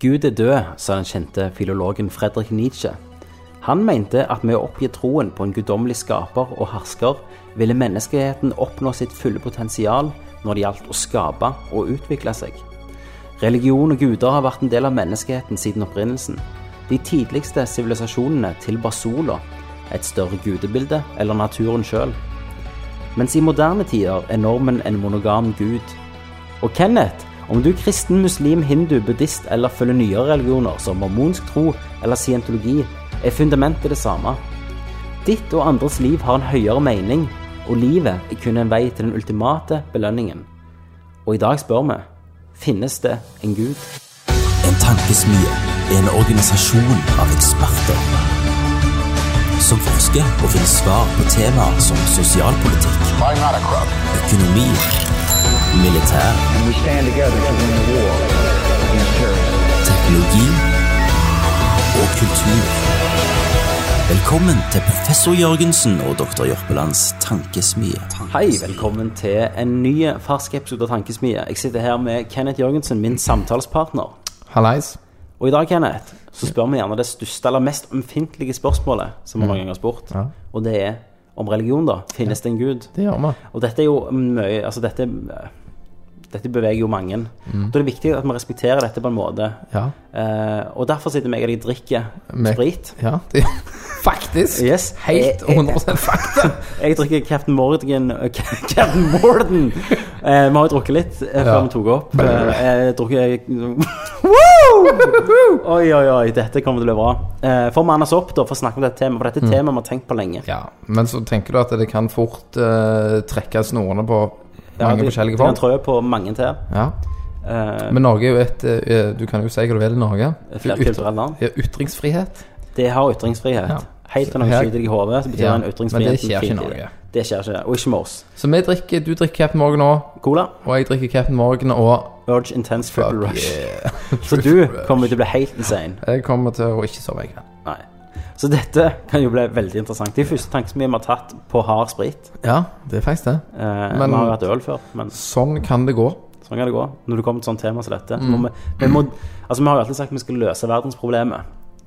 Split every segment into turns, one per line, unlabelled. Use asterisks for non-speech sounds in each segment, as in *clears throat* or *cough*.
Gud er død, sa den kjente filologen Fredrik Nietzsche. Han mente at med å oppgi troen på en guddommelig skaper og hersker, ville menneskeheten oppnå sitt fulle potensial når det gjaldt å skape og utvikle seg. Religion og guder har vært en del av menneskeheten siden opprinnelsen. De tidligste sivilisasjonene tilba sola, et større gudebilde eller naturen sjøl. Mens i moderne tider er normen en monogam gud. Og Kenneth, om du er kristen, muslim, hindu, buddhist eller følger nyere religioner som mormonsk tro eller scientologi, er fundamentet det samme. Ditt og andres liv har en høyere mening, og livet er kun en vei til den ultimate belønningen. Og i dag spør vi finnes det en gud?
En tankesmie er en organisasjon av eksperter som forsker og finner svar på temaer som sosialpolitikk, økonomi, militær,
And we stand together to win the war against terrorism.
teknologi og kultur. Velkommen til professor Jørgensen og doktor Jørpelands tankesmie.
Hei, velkommen til en ny fersk episode av Tankesmie. Jeg sitter her med Kenneth Jørgensen, min samtalspartner.
Hallais.
Og i dag, Kenneth, så spør vi gjerne det største eller mest ømfintlige spørsmålet som vi mange ganger har spurt.
Ja.
Og det er om religion, da. Finnes det en gud?
Det gjør vi.
Og dette er jo mye Altså, dette dette beveger jo mange. Da er det viktig at vi respekterer dette på en måte.
Ja.
Eh, og derfor sitter meg og de drikker sprit.
ja det, *laughs* faktisk.
Yes.
Helt
Jeg- jeg-
100 fakta. *laughs*
Jeg drikker Captain Morgan eh, Captain Morden. Eh, vi har jo drukket litt eh, før
Ja.
vi tok opp. Eh, jeg drukket *laughs* Oi, oi, oi. Dette kommer til å bli bra. Eh, for å manne oss opp da, for å snakke om dette temaet, for dette er et tema vi har tenkt på lenge.
Ja, men så tenker du at det kan fort eh, trekke snorene på mange
de-
forskjellige
de kan
folk?
trø på mange til.
Ja.
Uh,
Men Norge er jo et uh, Du kan jo si hva du vil i Norge.
Flerkulturelt land.
Ja, Ytringsfrihet.
Det har ytringsfrihet.
Ja.
Helt til noen skyter deg i hodet, så betyr
Ja,
ytringsfrihet
men det skjer ikke i Norge.
det. Det skjer ikke. Og ikke med oss.
Så vi drikker, du drikker Captain Morgan nå,
Cola,
og jeg drikker Captain Morgan, og
Urge Intense Triple Rush.
yeah. *laughs*
Så du kommer til å bli helt insane.
Jeg kommer til å ikke sove.
Nei. Så dette kan jo bli veldig interessant. Det er første tanken vi har tatt på hard sprit.
Ja, det er faktisk det.
Eh,
Men-
vi har hatt øl før, men
Sånn kan det gå.
sånn kan det gå. Når det kommer til sånt tema som dette.
Mm.
Vi, vi, må, altså, vi har jo alltid sagt at vi skal løse verdensproblemet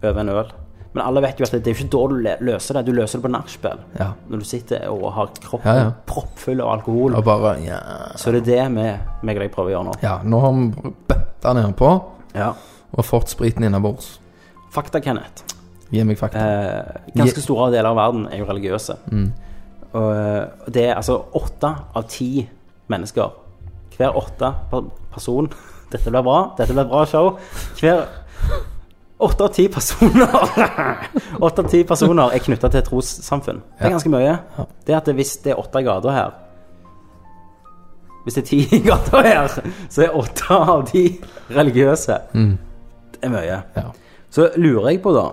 over en øl. Men alle vet jo at det, det er ikke da du løser det. Du løser det på nachspiel.
Ja.
Når du sitter og har kroppen
Ja, ja.
proppfull av alkohol.
Og bare ja.
Så det er det vi, meg og deg prøver å gjøre nå.
ja, nå har vi bøtta nedpå
Ja.
og fått spriten innabords.
Fakta, Kenneth.
Gi meg fakta.
Eh, ganske store deler av verden er jo religiøse.
Mm.
Og eh, det er altså åtte av ti mennesker. Hver åtte person *laughs* Dette blir bra. Dette blir bra show. Hver Åtte av ti personer *laughs* Åtte av ti personer er knytta til et trossamfunn. Det er ganske mye. Det at hvis det er åtte gater her Hvis det er ti gater her, så er åtte av de religiøse. Det er mye.
Ja.
Så lurer jeg på, da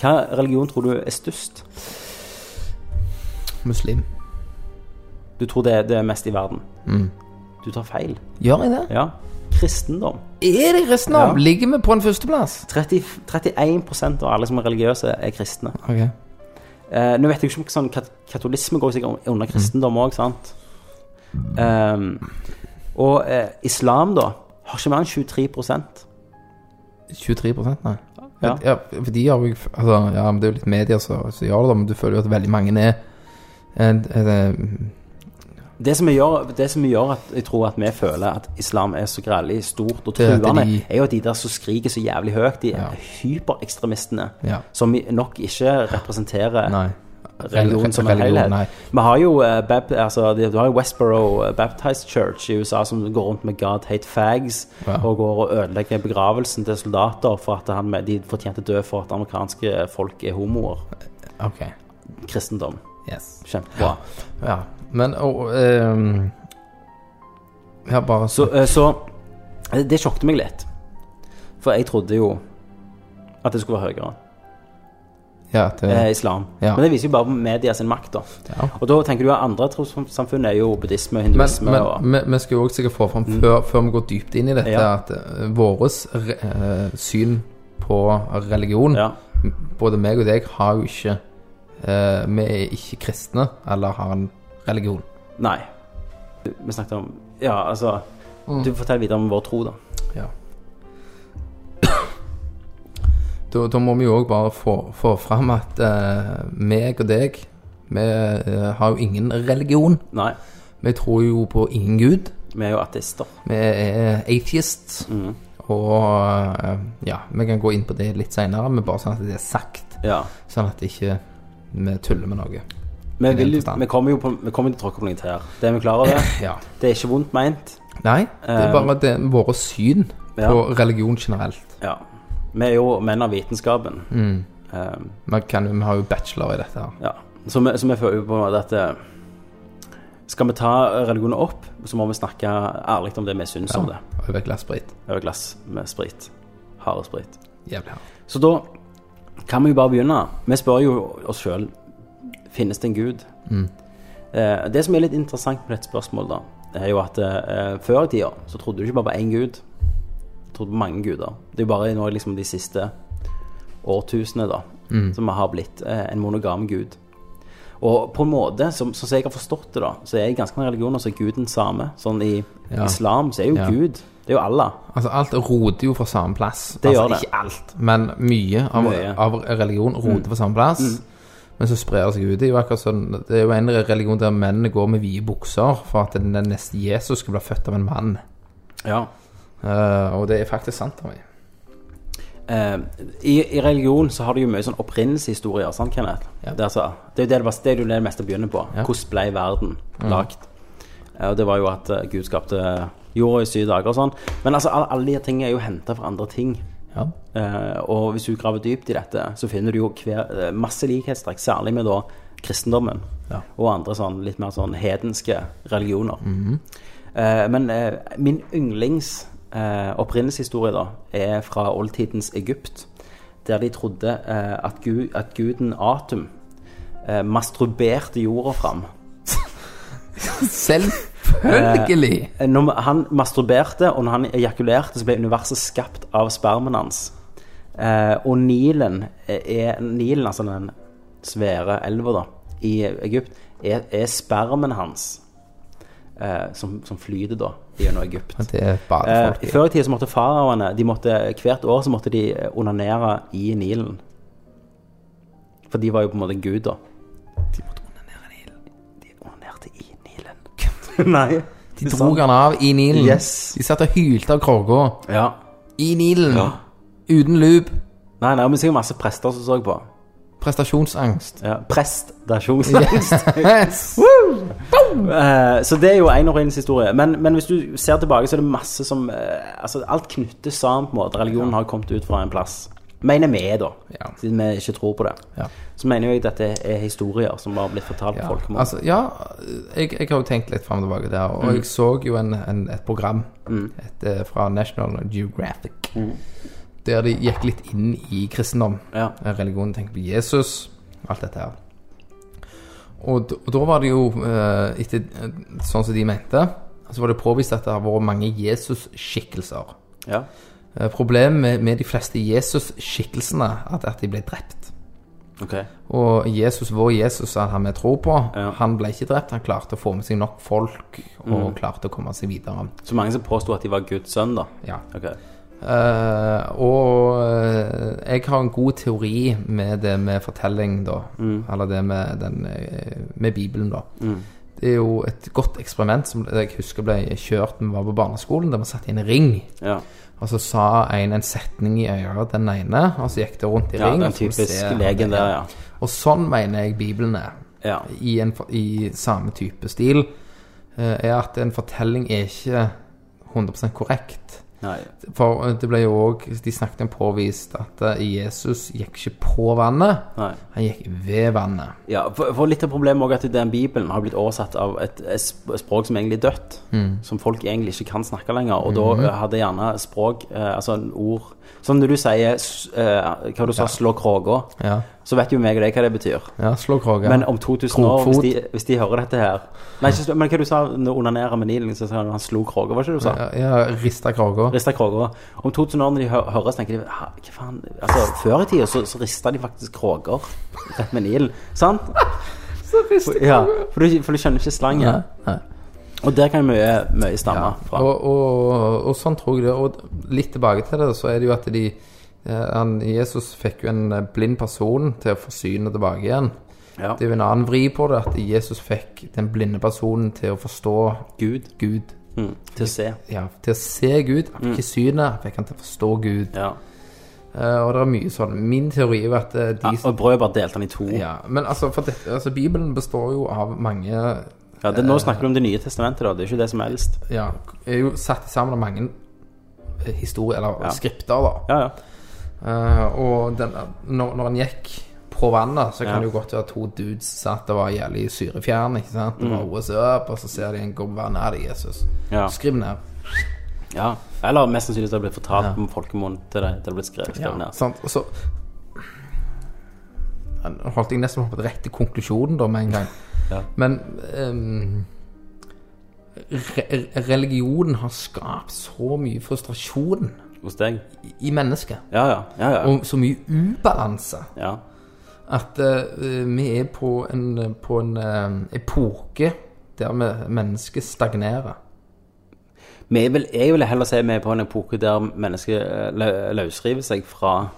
Hva religion tror du er størst?
Muslim.
Du tror det, det er mest i verden?
Mm.
Du tar feil.
Gjør jeg det?
Ja. Kristendom.
Er det kristendom?
Ja.
Ligger vi på en førsteplass?
30, 31% av alle som er religiøse, er kristne.
Okay.
Eh, nå vet jeg ikke om sånn kat katolisme går sikkert under kristendom òg, sant? Um, og eh, islam, da, har ikke mer enn 23%
23% nei.
Ja.
Ja, for de har jo altså, Ja, men det er jo litt media som gjør det, men du føler jo at veldig mange er en, en, en,
Det som, gjør, det som gjør at jeg tror at vi føler at islam er så grælig stort og
er
truende,
de-
er jo at de der som skriker så jævlig høyt, de
Ja.
hyperekstremistene,
Ja.
som nok ikke representerer
Nei.
Religion som en helhet. Vi har jo eh, altså, du har jo Westboro Baptist Church i USA som går rundt med God hate fags
Ja.
og går og ødelegger begravelsen til soldater for at han, de fortjente dø for at amerikanske folk er homoer.
Ok.
Kristendom.
Yes.
Kjempebra.
Ja. Men og, um, Ja, bare
Så, eh, så eh, det sjokket meg litt. For jeg trodde jo at det skulle være høyere.
Ja, det,
Eh, islam.
Ja.
Men det viser jo bare media sin makt, da. Og da tenker du at andre trossamfunn er jo buddhisme og hinduisme
men
og
vi, vi skal jo også sikkert få fram før, før vi går dypt inn i dette, at uh, våres re, eh, syn på religion. Både meg og deg har jo ikke uh, Vi er ikke kristne eller har en religion.
Nei. Vi snakket om Ja, altså
Mm.
Du forteller videre om vår tro, da.
Ja. Da, da må vi jo òg bare få, få fram at uh, meg og deg, vi uh, har jo ingen religion.
Nei,
Vi tror jo på ingen gud.
vi er jo ateister.
Vi er atheists. Og uh, ja, vi kan gå inn på det litt seinere, men bare sånn at det er sagt.
Ja.
Sånn at ikke vi tuller med noe.
Vi, vil, vi kommer jo på, vi kommer til å tråkke på noen tær. Det er vi klar over. *laughs*
Ja.
Det er ikke vondt meint.
Nei, det er bare det, våre syn
ja.
på religion generelt.
Ja. Vi er jo menn av vitenskapen.
Mm.
Um,
Vi, kan, vi har jo bachelor i dette her.
ja. Så, vi, så vi føler jo på en måte at eh, Skal vi ta religionen opp, så må vi snakke ærlig om det vi syns om det.
Over et glass sprit.
Over et glass med sprit. Haresprit.
Jævlig hard.
Så da kan vi jo bare begynne. Vi spør jo oss sjøl Finnes det en gud. Eh, det som er litt interessant med dette spørsmålet, da, er jo at eh, før i tida så trodde du ikke bare på én gud. Du trodde på mange guder. Det er jo bare nå liksom de siste årtusenene da som har blitt eh, en monogam gud. Og på en måte, som, som jeg har forstått det, da, så er i ganske mange religioner så er guden samme. Sånn i
Ja.
islam så er jo
Ja.
Gud Det er jo Allah.
Altså, alt roter jo fra samme plass.
Det
altså,
gjør det.
Ikke alt, men mye av,
Mye.
av religion roter fra samme plass. Men så sprer det seg ut. Det er jo akkurat sånn Det er jo en religion der mennene går med vide bukser for at den neste Jesus skal bli født av en mann.
Ja.
Eh, og det er faktisk sant av meg.
Uh, i, I religion så har du jo mye sånn opprinnelseshistorier, sant, Kenneth?
Ja.
Det, altså, det, er jo det, det, det det det meste begynner på.
Ja.
Hvordan ble verden lagd? Eh, og det var jo at Gud skapte jorda i syv dager og sånn. Men altså, alle, alle de tingene er jo henta fra andre ting.
Ja.
Og hvis du graver dypt i dette, så finner du jo hver, masse likhetstrekk, særlig med da kristendommen og andre sånn litt mer sånn hedenske religioner. Eh, men eh, min yndlings eh, opprinnelseshistorie da er fra oldtidens Egypt, der de trodde eh, at, gu, at guden Atum eh, masturberte jorda fram. *laughs*
Selvfølgelig!
Eh, Når han masturberte, og når han ejakulerte, så ble universet skapt av spermen hans. Eh, og Nilen, er, Nilen, altså den svære elva da, i Egypt, er, er spermen hans. Eh, som, som flyter da gjennom Egypt.
Det
Eh, før i tida så måtte faraoene de måtte, Hvert år så måtte de onanere i Nilen. For de var jo på en måte Gud, da. De måtte onanere i Nilen. De onanerte i Nilen. *laughs* Nei.
De drog han av i Nilen.
Yes.
De satt og hylte av krogga.
Ja.
I Nilen.
Ja.
Uten loop.
Nei, nei, men sikkert masse prester som så på.
Prestasjonsangst.
Ja, Prestasjonsangst. *laughs* *laughs* Eh, så det er jo en historie. Men, men hvis du ser tilbake, så er det masse som eh, Altså, alt knyttes sammen på en måte. Religionen har kommet ut fra en plass. Mener vi, da.
Ja.
Siden vi ikke tror på det.
Ja.
Så mener jeg at dette er historier som har blitt fortalt
Ja,
folk.
altså, ja jeg, jeg har jo tenkt litt frem og tilbake der, og jeg så jo en, en, et program et, eh, fra National Geographic, der de gikk litt inn i kristendom,
Ja.
Religionen religion, tenker på Jesus, alt dette her. Og, og da var det jo, eh, etter eh, sånn som de mente, så var det påvist at det har vært mange Jesus-skikkelser.
ja.
Eh, Problemet med, med de fleste Jesus-skikkelsene er at de ble drept.
Ok.
Og Jesus, vår Jesus, han vi tror på,
Ja.
han ble ikke drept. Han klarte å få med seg nok folk, og klarte å komme seg videre.
Så mange som påsto at de var Guds sønn, da.
Ja.
Ok.
Eh, og eh, jeg har en god teori med det med fortelling, da. Eller det med, den, eh, med Bibelen, da. Det er jo et godt eksperiment som jeg husker ble kjørt da vi var på barneskolen, der vi i en ring.
Ja.
Og så sa en en setning i øret den ene, og så gikk det rundt i
ja,
ring.
den typiske legen der, ja.
Og sånn mener jeg Bibelen er.
Ja.
I, en, I samme type stil. Uh, Er at en fortelling er ikke 100% korrekt.
Nei.
For det ble jo òg De snakket om påvist at eh, Jesus gikk ikke på vannet,
Nei.
han gikk ved vannet.
Ja, for, for litt av problemet også er at den Bibelen har blitt oversatt av et, et språk som egentlig er dødt. Som folk egentlig ikke kan snakke lenger. Og da eh, hadde gjerne språk, eh, altså en ord Sånn når du sier eh, Hva du sa, slå kråka,
Ja,
så vet jo meg og deg hva det betyr.
ja slå kråke.
Men om 2000 år, hvis de, hvis de hører dette her Nei, ikke, men hva du sa når onanere med Nilen, så sa han han slo kråka, var ikke det du sa?
ja, ja, rista.
Rista kråker. Om 2000 år når de hø hører, så tenker de Hva faen Altså, før i tida så, så rista de faktisk Kroger rett med Nilen. Sant? *laughs* Ja, for du, for du skjønner ikke slangen.
Nei, nei.
Og der kan mye, mye stamme fra.
Og, og, og sånn tror jeg det. Og litt tilbake til det, så er det jo at de, Han, Jesus fikk jo en eh, blind person til å forsyne tilbake igjen.
Ja.
Det er jo en annen vri på det, at Jesus fikk den blinde personen til å forstå
Gud.
Gud.
Mm. Til å se.
Ja, til å se Gud. Han fikk ikke synet, fikk han til å forstå Gud.
Ja.
Uh, og det er mye sånn. Min teori er at eh, de
ja. Og brødet bare delte han i to. Ja.
Ja, men altså, dette, altså Bibelen består jo av mange
det, nå snakker vi om Det nye testamentet, da. Det er ikke det som helst.
Ja, er jo satt sammen av mange eh, historier, eller
Ja.
skripter, da.
Ja, ja.
Eh, og den, når, når en gikk på vannet, så kan
Ja.
det jo godt være to dudes satt og var jævlig syrefjern, ikke sant? Det var what's up, og så ser de en på vannet, er Jesus?
Mm. Ja.
Skriv ned.
ja. Eller mest sannsynlig det har blitt fortalt
Ja.
på folkemunn til det. Det har blitt skrevet, ned.
sant? Og så Nå holdt jeg nesten på rett til konklusjonen da med en gang. *laughs*
Ja.
Men um, re religionen har skapt så mye frustrasjon
Hos deg?
i- i mennesket.
Ja, ja. ja, ja.
Og så mye ubalanse.
ja.
At eh, vi er på en, på en eh, epoke der vi- mennesket stagnerer.
Vi vil, jeg vil heller si vi er på en epoke der mennesket eh, lø- løsriver seg fra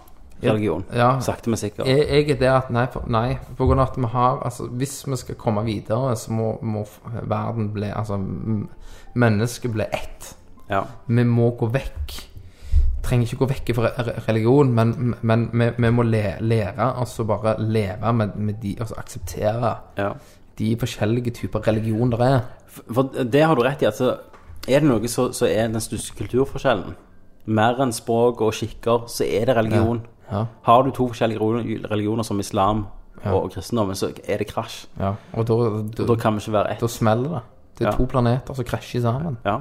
religion.
Ja.
Sakte, men sikkert.
Jeg, jeg er der at nei, for, nei, på grunn av at vi har altså, Hvis vi skal komme videre, så må, må verden bli Altså, mennesket bli ett.
Ja.
Vi må gå vekk. Trenger ikke gå vekk fra religion, men, men vi, vi må le, lære altså bare leve med, med de Altså akseptere
ja.
de forskjellige typer religion der er.
For det har du rett i. Altså, er det noe så, så er den største kulturforskjellen mer enn språk og skikker, så er det religion.
Ja.
Har du to forskjellige religioner som islam og kristendommen, så er det krasj.
ja. Og da, da,
da kan vi ikke være ett.
da smeller det. Det er
Ja.
to planeter som krasjer sammen.
Ja.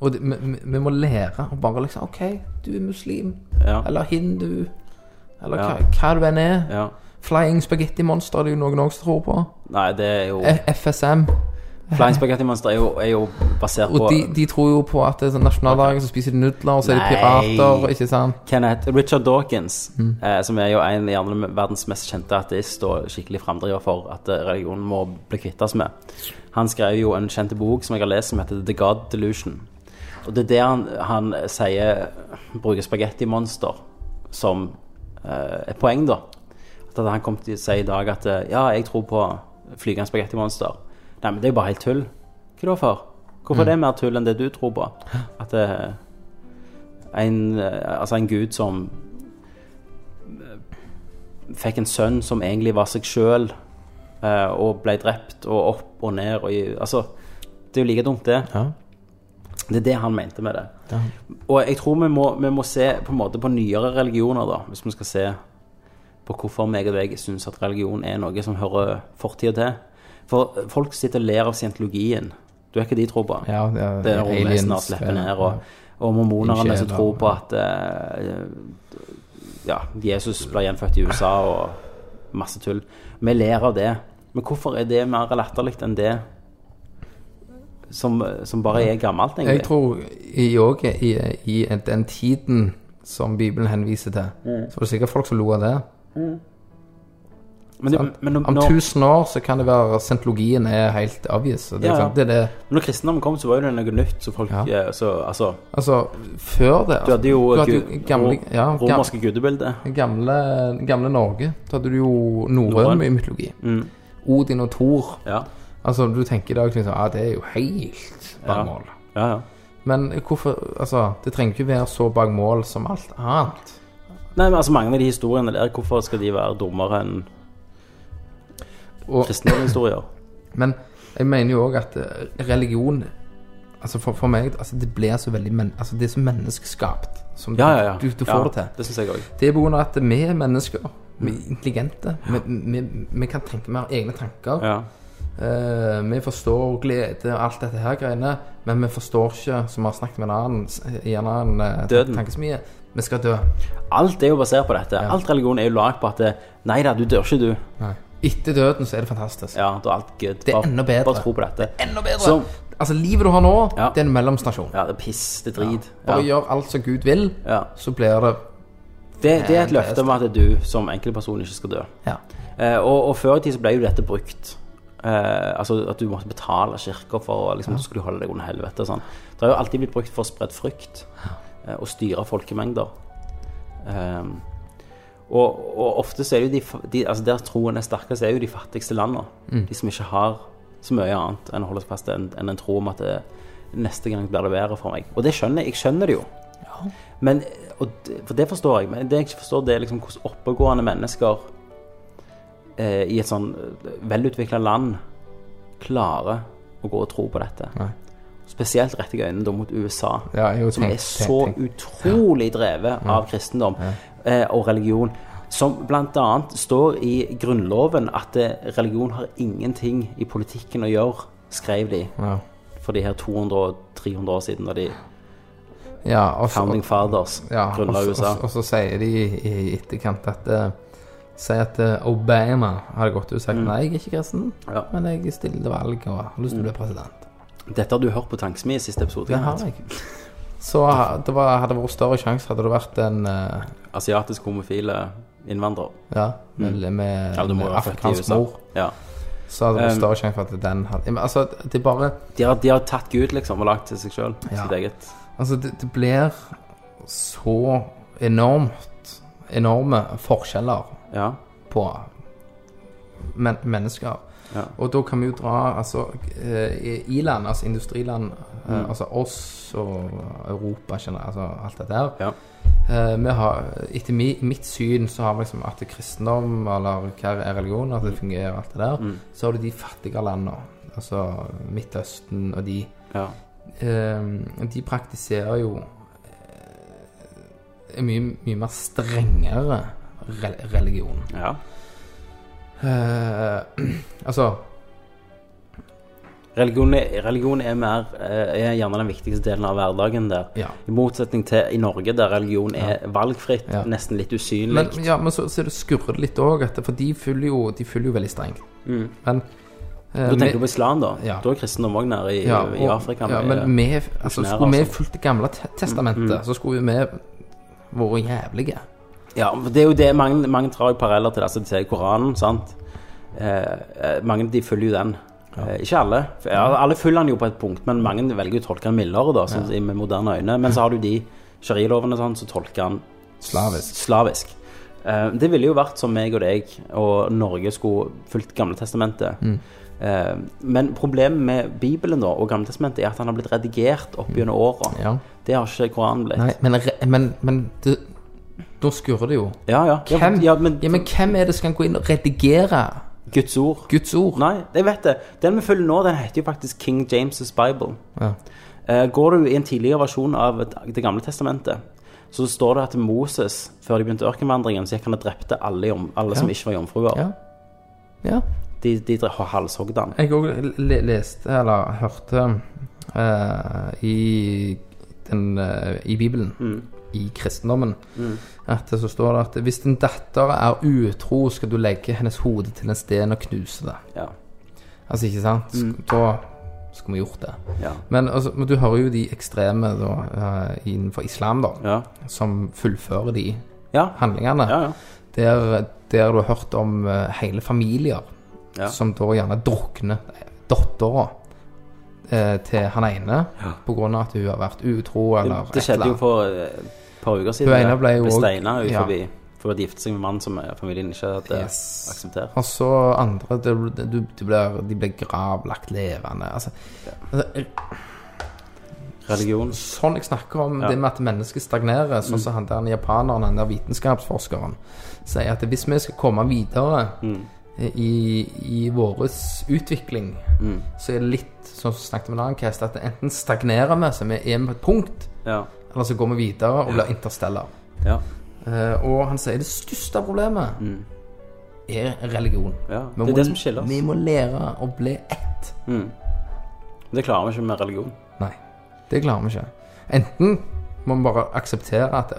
Og det, vi, vi- må lære å bare liksom OK, du er muslim.
Ja.
Eller hindu. Eller
Ja.
hva, hva du enn er.
ja.
Flying Spaghetti Monster er det jo noen også tror på.
Nei, det er jo
FSM.
Flying Spaghetti Monster er jo, er jo basert på
Og de, de tror jo på at det er sånn nasjonaldagen så spiser de nudler, og så er det pirater, ikke sant?
Kenneth, Richard Dawkins,
Mm.
eh, som er jo en av verdens mest kjente ateist og skikkelig framdriver for at religionen må bli kvittet med. Han skrev jo en kjent bok som jeg har lest, som heter The God Delusion. Og det er der han, han sier bruker spagettimonster som eh, et poeng, da. At han kom til å si i dag at eh, ja, jeg tror på flygende spagettimonster. Nei, men det er jo bare helt tull. Hva da for? Hvorfor er det mer tull enn det du tror på? At eh, en, eh, altså en gud som eh, fikk en sønn som egentlig var seg sjøl, og ble drept, og opp og ned og i, Altså, det er jo like dumt, det.
Ja.
Det er det han mente med det. Og jeg tror vi må, vi må se på en måte på nyere religioner, da, hvis vi skal se på hvorfor meg og deg syns at religion er noe som hører fortida til. For folk sitter og ler av scientologien. Du vet hva de tror på?
Ja, det er,
Det er romvesener slipper
ja,
ned, og, og mormonerne som tror på at uh, ja, Jesus ble gjenfødt i USA og masse tull. Vi ler av det. Men hvorfor er det mer latterlig enn det som, som bare er gammelt, egentlig?
Jeg tror i, også, i, i den tiden som Bibelen henviser til, så var det sikkert folk som lo av det.
men, det, men,
Om tusen år så kan det være sentologien er helt obvious. Det,
Ja, ja.
Det, det Men
når kristendommen kom, så var jo det noe nytt. Så folk
Ja.
eh, så, Altså,
Altså, før det
du hadde jo,
du hadde jo gamle, ja,
romerske gudebilder.
gamle, gamle Norge. Da hadde du jo Norrøn. mytologi.
Mm.
Odin og Thor.
Ja.
Altså, du tenker i dag liksom, ja, det er jo helt bak mål.
ja, ja.
Men hvorfor Altså, det trenger ikke være så bak mål som alt annet.
Nei, men altså Mange av de historiene der, hvorfor skal de være dummere enn
kristne
kristendomshistorier? *laughs*
men jeg mener jo òg at eh, religion Altså for, for meg altså Det blir så veldig men, altså Det er så menneskeskapt som
Ja, ja, ja.
du, du får det til.
Det syns jeg òg.
Det er på grunn av at vi er mennesker. Vi er intelligente. Vi, vi, vi kan tenke, mer egne tanker.
Ja.
Eh, vi forstår glede og alt dette her greiene, men vi forstår ikke, som vi har snakket med en annen, i en annen eh,
Døden.
tankesmie, vi skal dø.
Alt er jo basert på dette. Alt religion er jo lagd på at det, Nei da, du dør ikke, du.
Nei. Etter døden så er det fantastisk.
Ja, da er alt good.
Det er enda bedre.
Bare tro på dette.
Enda bedre!
Så,
Altså, livet du har nå,
Ja.
det er en mellomstasjon.
ja, det er piss. Det er drit.
Bare
Ja.
gjør alt som Gud vil,
Ja.
så blir det
Det, det er et løfte om at du som enkeltperson ikke skal dø.
Ja.
Eh, og, og før i tid så ble jo dette brukt. Eh, altså at du måtte betale kirker for liksom, du skulle holde deg under helvete sånn. Det har jo alltid blitt brukt for å spre frykt eh, og styre folkemengder. Eh, og, og ofte så er det jo de, de altså Der troen er sterkest, er jo de fattigste landene. De som ikke har så mye annet enn å holde seg fast enn en, en tro om at det, neste gang blir det bedre for meg. Og det skjønner jeg. Jeg skjønner det jo. Men, og, for det forstår jeg. Men det jeg ikke forstår, det er liksom hvordan oppegående mennesker eh, i et sånn velutvikla land klarer å gå og tro på dette.
Nei.
Spesielt retter jeg øynene mot USA,
Ja, jo
som er så
tenkt- tenkt-
utrolig drevet av kristendom eh, og religion. Som bl.a. står i Grunnloven at eh, religion har ingenting i politikken å gjøre, skrev de
Ja.
for de her 200-300 år siden, da de
Ja, også,
Founding Fathers
ja,
grunnla USA.
Og, så sier de i etterkant at eh, Si at eh, Obama hadde gått ut og sagt nei, jeg er ikke kristen,
Mm. Ja. Mm.
men jeg stiller til valg og har lyst til å bli president.
Dette har du hørt på Tankesmi i siste episode.
Det har jeg. Så det var, hadde vært større sjanse hadde det vært en uh,
Asiatisk homofile innvandrer.
Ja, med, med,
Ja,
med afrikansk mor.
Ja.
Så hadde det vært
Um,
større sjanse for at den hadde Men altså, det bare
De har, de har tatt Gud, liksom, og lagd til seg sjøl.
Ja.
Sitt eget.
Altså, det, det blir så enormt Enorme forskjeller
Ja.
på men, mennesker.
Ja.
Og da kan vi jo dra altså, eh, i-land, altså industriland, eh,
Mm.
altså oss og Europa generelt, altså alt det der.
Ja.
Uh, har, etter mi, mitt syn så har vi liksom at kristendom, eller hva er religion, at det fungerer alt det der.
Mm.
Så har du de fattige landene, altså Midtøsten og de.
ja.
Uh, de praktiserer jo uh, mye, mye mer strengere re religion.
ja.
Uh, *clears throat* altså
Religion, er, religion er, mer, eh, er gjerne den viktigste delen av hverdagen der.
Ja.
I motsetning til i Norge, der religion er valgfritt,
Ja.
nesten litt usynlig.
Men, ja, men så, så det skurrer det litt òg, for de følger jo, de følger jo veldig strengt.
Mm.
Men eh,
Da tenker
vi-
du på islam, da.
Ja.
Da er kristendom òg nede i,
ja,
i Afrika.
Ja,
med-
men vi, altså, skulle vi
og
fulgt det gamle te testamentet, så skulle vi vært jævlige.
Ja, det er jo det mange, mange drar jo paralleller til det. Altså, til Koranen, sant. Eh, eh, mange de følger jo den. Eh, ikke alle. Ja, alle følger den jo på et punkt, men mange velger å tolke den mildere, da, sånn, ja. med moderne øyne. Men så har du de sharilovene sånn, så tolker han
Slavisk.
slavisk. Eh, det ville jo vært som meg og deg og Norge skulle fulgt Gamletestamentet.
Mm.
Eh, men problemet med Bibelen da, og Gamletestamentet er at han har blitt redigert opp gjennom åra.
Ja.
Det har ikke Koranen blitt.
Nei, men, men, men det, da skurrer det jo.
Ja, ja. ja,
Hvem,
ja, men,
ja, men hvem er det som kan gå inn og redigere
Guds ord.
Guds ord?
Nei, jeg vet det. Den vi følger nå, den heter jo faktisk King James' Bible.
Ja.
Eh, går du i en tidligere versjon av Det gamle testamentet, så står det at Moses, før de begynte ørkenvandringen, så gikk han og drepte alle, alle
ja.
som ikke var jomfruer.
ja. ja.
De, de halshogde han.
Jeg òg le leste, eller hørte, uh, i, den, uh, i Bibelen,
Mm.
I kristendommen, at det så står det at hvis din datter er utro, skal du legge hennes hode til en sten og knuse det.
Ja.
Altså, ikke sant? Sk- Da skulle vi gjort det.
Ja.
Men, altså, men du hører jo de ekstreme da, eh, innenfor islam, da,
Ja.
som fullfører de
Ja.
handlingene.
Ja, ja.
Der, der du har hørt om eh, hele familier som da gjerne drukner dattera eh, til han ene
Ja.
av at hun har vært utro eller
Det skjedde jo for eh, et par uker siden.
Hun ene ble jo
steina ut
ja.
forbi for å gifte seg med en mann som eh, familien ikke hadde
Yes.
akseptert.
Og så andre det, det, du- de blir, de blir gravlagt levende. Altså, altså,
Religion.
sånn jeg snakker om
Ja.
det med at mennesket stagnerer, sånn som han der japaneren, han der vitenskapsforskeren, sier at hvis vi skal komme videre
Mm.
i, i vår utvikling,
Mm.
så er det litt som snakket med en annen cast, at enten stagnerer vi, så vi er på et punkt,
Ja.
eller så går vi videre og blir interstellar.
Ja.
Uh, og han sier det største problemet
Mm.
er religion.
ja. Det er
må-
det som skiller oss.
Vi må lære å bli ett.
Mm. Det klarer vi ikke med religion.
Nei, det klarer vi ikke. Enten må vi bare akseptere at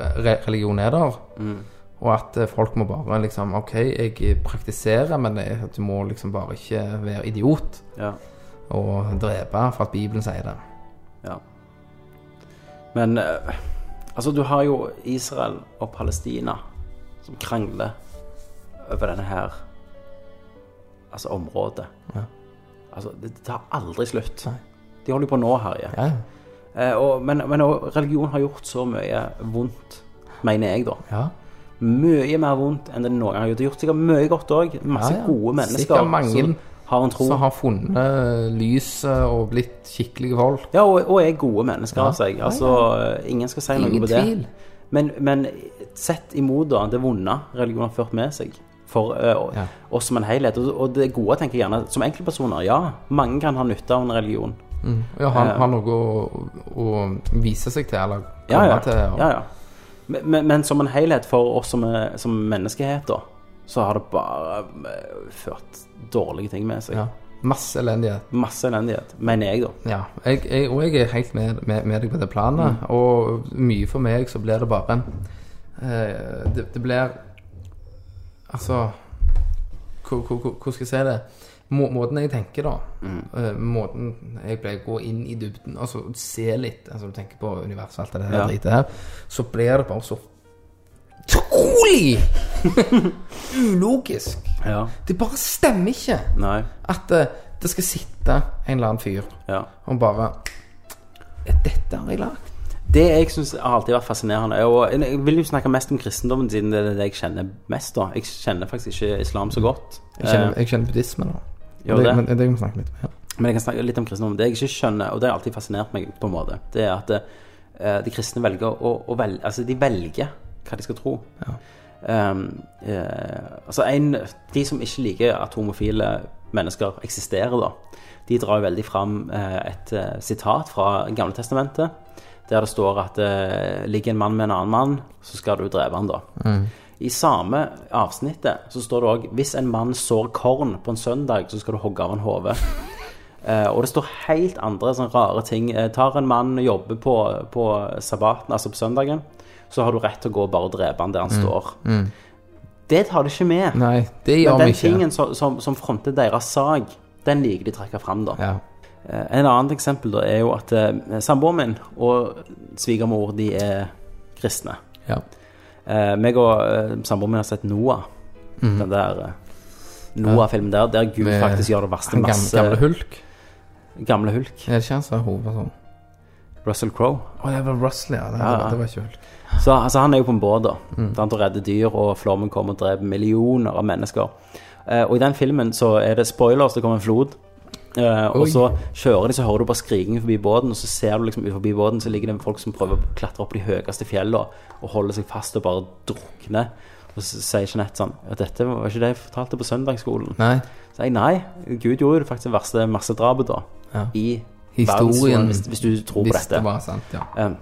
religion er der,
Mm.
og at eh, folk må bare liksom OK, jeg praktiserer, men du må liksom bare ikke være idiot
Ja.
Og drepe for at Bibelen sier det.
Ja. Men eh, altså, du har jo Israel og Palestina som krangler over denne her Altså området.
Ja.
Altså, det, det tar aldri slutt.
Nei.
De holder jo på nå, herje.
Ja,
Eh, og, men, men og religion har gjort så mye vondt mener jeg, da.
Ja.
Mye mer vondt enn det noen gang har gjort. Det har gjort sikkert mye godt òg. Masse
Ja, ja.
gode mennesker
Sikkert mange
som har en tro.
Som har funnet lyset og blitt skikkelige folk.
Ja, og, og er gode mennesker
Ja.
av seg. Altså, ingen skal si noe
Ingen
på det.
tvil.
Men, men sett imot da, det vonde religionen har ført med seg for uh,
Ja.
oss som en helhet. Og, og det gode tenker jeg gjerne som enkeltpersoner. Ja, mange kan ha nytte av en religion.
Ja, han
uh,
har noe å, å vise seg til, eller
Ja,
komme
ja.
til. Og,
ja, ja. Men, men, men som en helhet for oss som, er, som menneskehet, da, så har det bare eh, ført dårlige ting med seg.
Ja. Masse elendighet.
Masse elendighet, mener jeg, da.
Ja, jeg, jeg, og jeg er helt med, med, med deg på det planet.
Mm.
Og mye for meg så blir det bare eh, det, det blir Altså hvor- hvor- hvor- Hvordan skal jeg si det? Må, måten jeg tenker, da
Mm.
Uh, Måten jeg pleier å gå inn i dybden Altså se litt Altså du tenker på universet og alt det der
Ja.
her, så blir det bare så utrolig *laughs* ulogisk.
Ja.
Det bare stemmer ikke
Nei.
at eh, det skal sitte en eller annen fyr
Ja.
og bare Dette har jeg lagd.
Det jeg syns har alltid vært fascinerende og Jeg vil jo snakke mest om kristendommen, siden det er det jeg kjenner mest. da Jeg kjenner faktisk ikke islam så godt.
Jeg kjenner,
Eh,
jeg kjenner buddhisme, da.
Gjør
det,
det?
Men, det kan vi snakke litt om. Ja.
Men jeg kan snakke litt om kristendommen. Det jeg ikke skjønner, og det har alltid fascinert meg på en måte, det er at eh, de kristne velger å, å velge Altså, de velger hva de skal tro. Um, eh, altså, en De som ikke liker at homofile mennesker eksisterer, da, de drar jo veldig fram eh, et eh, sitat fra Gamle Testamentet, der det står at eh, ligger en mann med en annen mann, så skal du drepe han da. I samme avsnittet så står det òg hvis en mann sår korn på en søndag, så skal du hogge av en hode. Uh, *laughs* og det står helt andre sånne rare ting. Uh, tar en mann og jobber på, på sabbaten, altså på søndagen, så har du rett til å gå og bare drepe han der han står. Det tar de ikke med.
Nei, det gjør vi
den tingen som, som, som fronter deres sak, den liker de å trekke fram, da.
Ja.
Eh, En annet eksempel da er jo at eh, samboeren min og svigermor de er kristne.
ja.
Eh, meg og samboeren min har sett Noah. Den der Noah-filmen der, der Gud.
Med
faktisk gjør det verste
Han gamle,
masse
gamle hulk.
Gamle hulk.
Er det ikke han som er hovedpersonen?
Russell Crowe.
Å, det var Russell, ja. Det,
Ja,
det,
ja.
det var ikke hulk.
Så altså, han er jo på en båt, da.
Mm.
Der han redder dyr, og flommen kommer og dreper millioner av mennesker. Eh, og i den filmen så er det spoilers, det kommer en flod. Eh, og
Oi.
så kjører de, så hører du bare skriking forbi båten, og så ser du liksom ut forbi båten, så ligger det folk som prøver å klatre opp de høyeste fjellene og holder seg fast og bare drukner. Og så sier Jeanette sånn ja, Dette var ikke det jeg fortalte på søndagsskolen.
Nei.
Så jeg nei, Gud gjorde jo faktisk det verste massedrapet, da.
Ja.
I
Historien,
hvis, hvis du tror på
Hvis
dette.
det var sant, ja.
Um,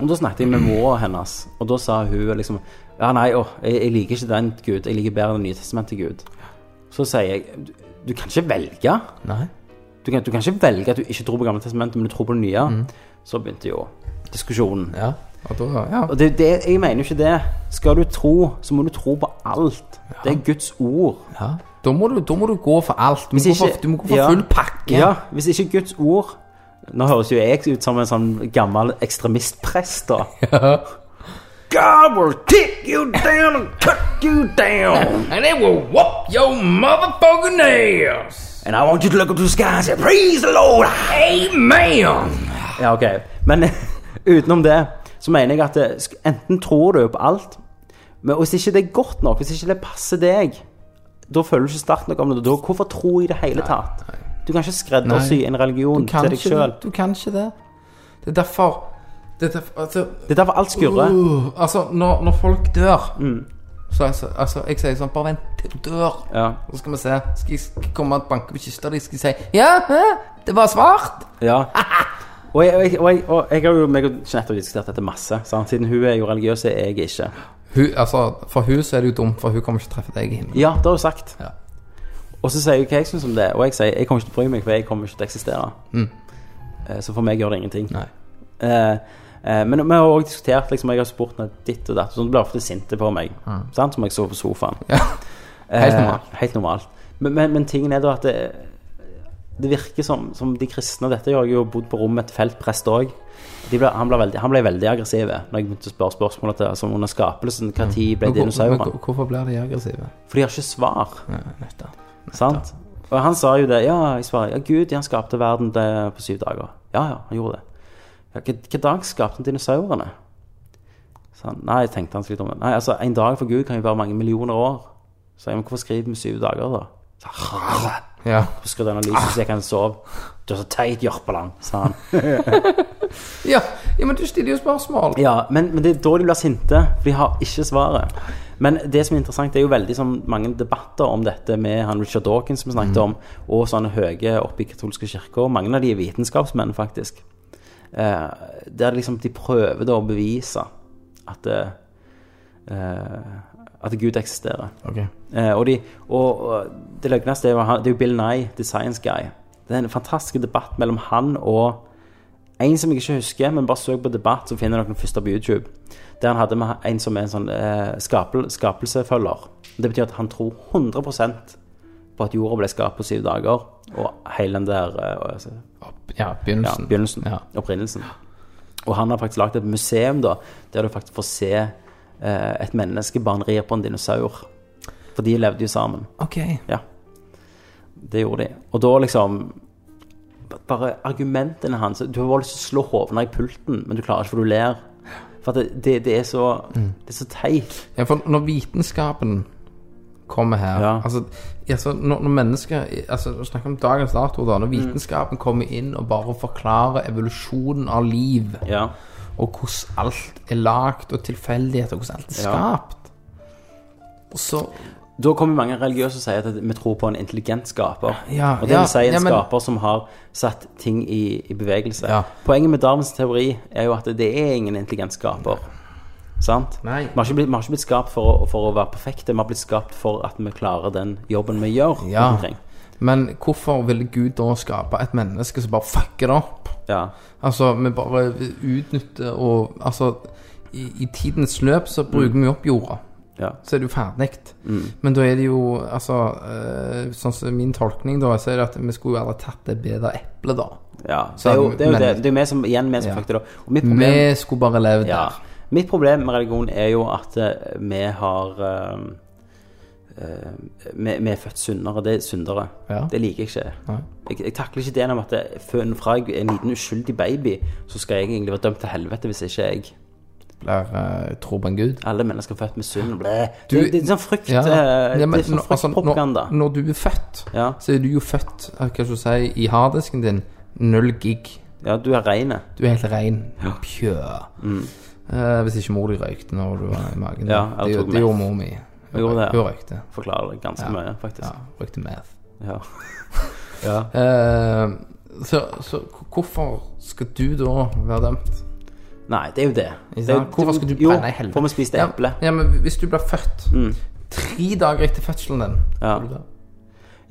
og da snakket jeg med mora hennes, og da sa hun liksom Ja, nei, å, jeg, jeg liker ikke den Gud, jeg liker bedre den nye testamentet Gud. Så sier jeg du, du kan ikke velge. Du kan, du kan ikke velge at du ikke tror på Gamle testamentet, men du tror på det nye. Så begynte jo diskusjonen.
Ja. Og da Ja.
Og det, det, jeg mener jo ikke det. Skal du tro, så må du tro på alt. Det er Guds ord.
ja. Da, må du, da må du gå for alt. Du må,
ikke,
gå, for, du må gå for
ja.
full pakke.
Ja, hvis ikke Guds ord Nå høres jo jeg ut som en sånn gammel ekstremistprest, da. *laughs* God will kick you down and cut you down.
And it will whoop your motherfucking ass.
And I want you to look up to the sky and say, Praise the Lord.
Amen.
Ja, ok. Men *laughs* utenom det, så mener jeg at det, enten tror du på alt, men hvis ikke det er godt nok, hvis ikke det passer deg, da føler du ikke sterkt nok om det. Da, hvorfor tro i det hele tatt? Du kan ikke skreddersy en religion til deg sjøl.
du kan ikke det. Det er derfor Det er derfor altså,
Det er derfor alt skurrer.
uh, altså når, når folk dør så altså, altså, Jeg sier sånn Bare vent til du dør.
Ja.
Så skal vi se. Skal jeg komme og banke på kista di? Skal jeg si Ja, det var svart?
Ja. Og jeg, og jeg, og jeg, og jeg har jo meg og Jeanette har diskutert dette masse. Sant? Siden hun er jo religiøs, er jeg ikke.
Hun, altså, For hun så er det jo dumt, for hun kommer ikke til å treffe deg i himmelen.
Ja, det har hun sagt.
Ja.
Og så sier hun hva jeg syns om det, og jeg sier jeg kommer ikke til å bry meg, for jeg kommer ikke til å eksistere. Mm. Så for meg gjør det ingenting. Eh, eh, men vi har òg diskutert liksom, Jeg har spurt henne ditt og datt, så hun blir ofte sinte på meg. Sant? Som jeg så på sofaen.
Ja. Helt
Eh,
normalt.
helt normalt. Men, men, men tingen er da at det, det virker som, som de kristne Dette har jeg jo bodd på rom med et feltprest òg. Han, ble veldig- han ble veldig aggressiv når jeg begynte å spørre spørsmål til altså, under skapelsen. Når ble
Men hvor-
dinosaurene?
Hvorfor blir de aggressive?
For de har ikke svar.
Ja.
Sant? Og han sa jo det. Ja, jeg svarer, ja, Gud han skapte verden på syv dager. Ja, ja, han gjorde det. Ja, Hvilken dag skapte han dinosaurene? Så han, nei, tenkte han seg litt om det. Nei, altså, en dag for Gud kan jo være mange millioner år. Så jeg, men hvorfor skriver vi syv dager, da? Så,
Ja.
han av lyset så jeg kan sove. Du er så teit, Jørpeland, sa han. *laughs*
Ja, ja, men du stiller jo spørsmål.
Ja, men, men det er da de blir sinte, for de har ikke svaret. Men det som er interessant, det er jo veldig sånn, mange debatter om dette med han Richard Dawkins som vi snakket om, og sånne høye oppe i katolske kirker. Mange av de er vitenskapsmenn, faktisk. Eh, der liksom de prøver da å bevise at, eh, eh, at Gud eksisterer.
Okay.
Eh, og, de, og, og det løgneste er jo, det er jo Bill Nye, The Science Guy. Det er en fantastisk debatt mellom han og en som jeg ikke husker, men bare søk på debatt, så finner dere den første på YouTube. Der han hadde med en som er en sånn eh, skapel, skapelsefølger. Det betyr at han tror 100% på at jorda ble skapt på syv dager, og hele den der eh,
Ja,
ja,
begynnelsen.
begynnelsen,
Ja.
opprinnelsen. Og han har faktisk lagd et museum da, der du faktisk får se eh, et menneskebarn rir på en dinosaur. For de levde jo sammen.
Ok.
Ja. Det gjorde de. Og da liksom Bare argumentene hans Du har bare lyst til å slå hovene i pulten, men du klarer ikke, for du ler. For det, det, det er så Det er så teit.
Ja, for når vitenskapen kommer her
Ja.
Altså, altså når, når mennesker Altså, Snakk om dagens dato, da. Når vitenskapen kommer inn og bare forklarer evolusjonen av liv,
Ja.
og hvordan alt er lagd, og tilfeldigheter, og hvordan alt er
Ja.
skapt Og så
Da kommer mange religiøse og sier at vi tror på en intelligent skaper.
Ja,
og det
ja,
vil si en
ja, men-
skaper som har satt ting i, i bevegelse. Poenget med Darwins teori er jo at det er ingen intelligent skaper. Sant? Vi har ikke blitt, skapt for å, for å være perfekte, vi har blitt skapt for at vi klarer den jobben vi gjør.
Ja. Men hvorfor ville Gud da skape et menneske som bare fucker det opp?
Ja.
Altså, vi bare utnytter og Altså, i, i tidens løp så bruker vi opp jorda.
Ja.
Så er det jo ferdig. Men da er det jo Altså, eh, sånn som min tolkning, da, så er det at vi skulle jo aldri tatt det bedre eplet, da.
Ja,
Så
det er jo det. Er jo det. det er vi som, igjen vi som
Ja.
det opp. Og mitt problem,
Vi skulle bare levd
ja,
der.
mitt problem med religion er jo at eh, vi har eh, uh, vi, vi er født syndere. Det er syndere.
Ja.
Det liker jeg ikke. Jeg, jeg takler ikke ideen om at det- fra jeg er en liten uskyldig baby, så skal jeg egentlig være dømt til helvete hvis ikke jeg
Blir uh, tro på en gud.
Alle mennesker er født med synd. Ble.
Du-
det, det er sånn frykt
Ja.
eh,
Ja, men
Det er sånn
nå- altså,
fryktpropaganda.
når, når du er født,
Ja.
så er du jo født eh, Hva skal du si, i harddisken din null gig.
ja, du er rein.
Du er helt rein. Pjø. Eh, hvis ikke mor di røykte når du var i magen.
Mm. Ja, eller
det, det gjorde mor mi.
Hun gjorde det.
Hun røykte.
Forklarer det ganske
Ja.
mye, faktisk.
Ja, røykte meth.
Ja. *laughs* ja.
Uh, så, så hvorfor skal du da være dømt?
Nei, det er jo det. Det er?
Hvorfor skal du
jo,
brenne i helvete?
Får vi spiste
Ja,
eple.
Ja, men hvis du blir født tre dager etter fødselen din
Ja.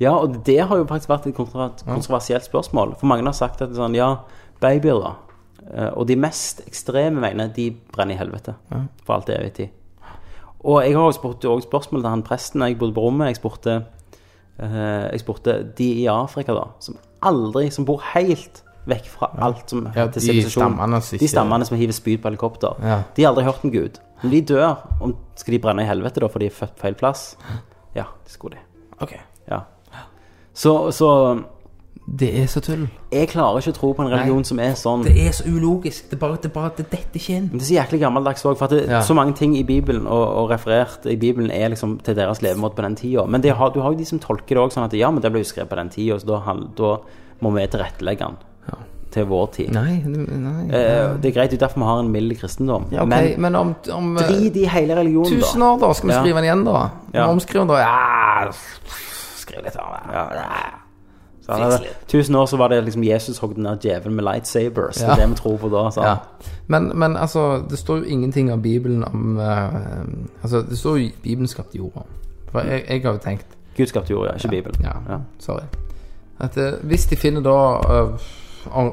Ja, og det har jo faktisk vært et kontro- kontroversielt spørsmål. For mange har sagt at det sånn, ja, babyer da. Eh, Og de mest ekstreme veiene, de brenner i helvete. For alt evig tid. Og jeg har også spurt også spørsmål til han presten jeg bodde på rommet. Jeg spurte, eh, jeg spurte de i Afrika da, som aldri, som bor helt vekk fra alt som
Ja, til
sivilisasjon. De stammene som hiver spyd på helikopter.
Ja.
De har aldri hørt om Gud. Om de dør, om, skal de brenne i helvete da, for de er født feil plass? Ja, det skulle de.
Okay.
Ja. Så, så
Det er så tull.
jeg klarer ikke å tro på en religion
Nei.
som er sånn
Det er så ulogisk. Det bare, det bare det detter ikke inn.
Men det er så jæklig gammeldags òg, for det,
Ja.
så mange ting i Bibelen og, og referert i Bibelen er liksom til deres levemåte på den tida. Men det har, du har jo de som tolker det òg sånn at ja, men det ble jo skrevet på den tida, så da, da må vi tilrettelegge den til vår tid.
Nei, nei.
Eh, det er greit, det er derfor vi har en mild kristendom.
ja, okay.
Men
men, om, om eh,
drit i hele religionen,
tusen år, da, skal vi
Ja.
skrive den igjen, da?
Ja.
Omskrive den, da? Ja, skriv litt av det.
Ja, Så hadde, tusen år så var det liksom Jesus hogg den der djevelen med lightsabers. Det er det vi tror på da. Så.
Ja. Men, men altså, det står jo ingenting av Bibelen om uh, Altså, det står jo Bibelen skapte jorda. For jeg, jeg har jo tenkt
Gud skapte jorda, ikke Bibelen.
Ja,
Ja.
sorry. At uh, hvis de finner da eh, or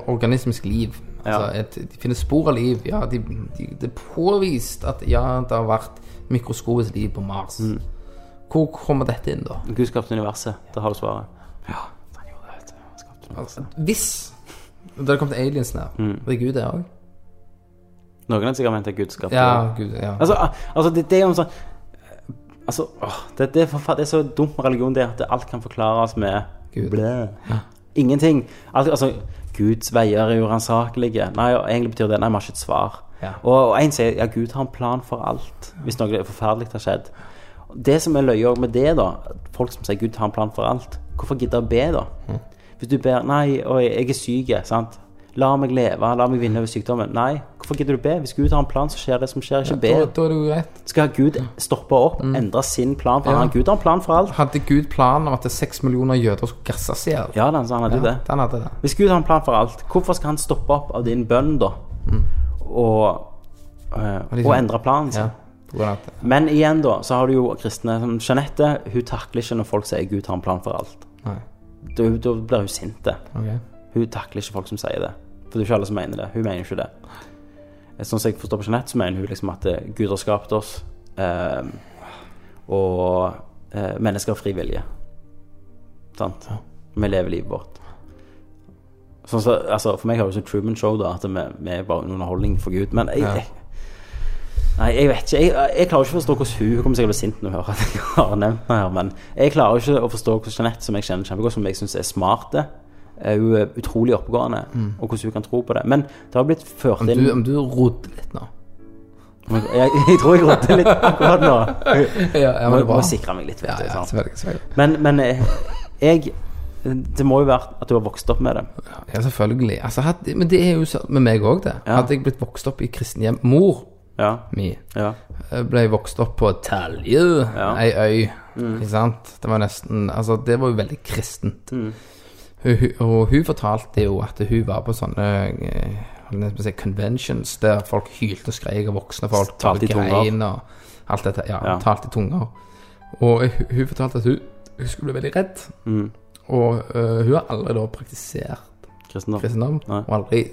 organismisk liv Altså et, de finner spor av liv Ja, de, de, det er påvist at ja, det har vært mikroskopisk liv på Mars.
Mm.
Hvor kommer dette inn, da?
Gud skapte universet. Da har du svaret. Ja, han gjorde det. vet. Han skapte universet.
Hvis det hadde kommet aliens ned,
Mm.
det er Gud, det òg?
Noen har sikkert ment at Gud skapte
Ja, Gud, ja.
Altså, altså det, det er jo en sånn Altså, åh, det, det, er det er så dumt med religion, det at alt kan forklares med
Gud.
Blæ. Ingenting. Al- Altså, Guds veier er uransakelige. Nei, egentlig betyr det Nei, vi har ikke et svar.
Ja.
Og, og en sier ja, Gud har en plan for alt, hvis noe forferdelig har skjedd. Det som er løye med det, da, folk som sier Gud har en plan for alt, hvorfor gidde å be, da? Hvis du ber Nei, og jeg er syk, sant? La meg leve, la meg vinne over sykdommen. Nei, hvorfor gidder du be? Hvis Gud har en plan, så skjer det som skjer. Ikke be.
Da, da er det jo greit.
Skal Gud stoppe opp, endre sin plan? For
Ja.
han, Gud har en plan for alt.
Hadde Gud planen om at seks millioner jøder skulle gasses i hjel?
Ja, den, så han hadde ja, det.
den hadde det.
Hvis Gud har en plan for alt, hvorfor skal han stoppe opp av din bønn, da? Og, øh, og endre planen sin?
Ja.
Men igjen, da, så har du jo kristne som Jeanette. Hun takler ikke når folk sier Gud har en plan for alt.
nei.
Da, da blir hun sint.
Okay.
Hun takler ikke folk som sier det. For det er ikke alle som mener det. Hun mener ikke det. Sånn som jeg forstår på Jeanette, så mener hun liksom at eh, Gud har skapt oss, eh, og eh, mennesker har fri vilje. Sant? Vi lever livet vårt. Sånn så, altså, for meg har det sånn Truman Show, da, at vi, vi er bare en underholdning for Gud. Men jeg, jeg Nei, jeg vet ikke. Jeg, jeg klarer ikke å forstå hvordan hun Hun kommer sikkert til å bli sint når hun hører at jeg har nevnt henne her, men jeg klarer ikke å forstå hvordan Jeanette, som jeg kjenner kjempegodt, som jeg syns er smarte, er hun er utrolig oppegående, og hvordan hun kan tro på det. Men det har blitt ført
Om
inn
du, om du rodde litt nå
jeg, *laughs* jeg tror jeg rodde litt akkurat nå. *laughs*
Ja, ja
Jeg må,
men bra.
må sikre meg litt, vet
Ja,
du.
ja, selvfølgelig. selvfølgelig.
Men, men eh, jeg Det må jo være at du har vokst opp med det.
Ja, selvfølgelig. Altså, hadde, men det er jo sånn med meg òg, det.
Ja.
Hadde jeg blitt vokst opp i kristenhjem Mor
Ja.
mi
ja.
eh, ble vokst opp på Talje,
Ja. Mm.
ei øy. Ikke sant? Det var nesten Altså, det var jo veldig kristent.
Mm.
Og hun fortalte jo at hun var på sånne eh, si, conventions der folk hylte og skrek, og voksne folk
Talte i tunger.
og alt dette. Ja,
Ja.
talte i tunger. Og hun, fortalte at hun, hun skulle bli veldig redd.
Mm.
Og uh, hun har aldri da praktisert
Kristendom.
kristendom, og aldri,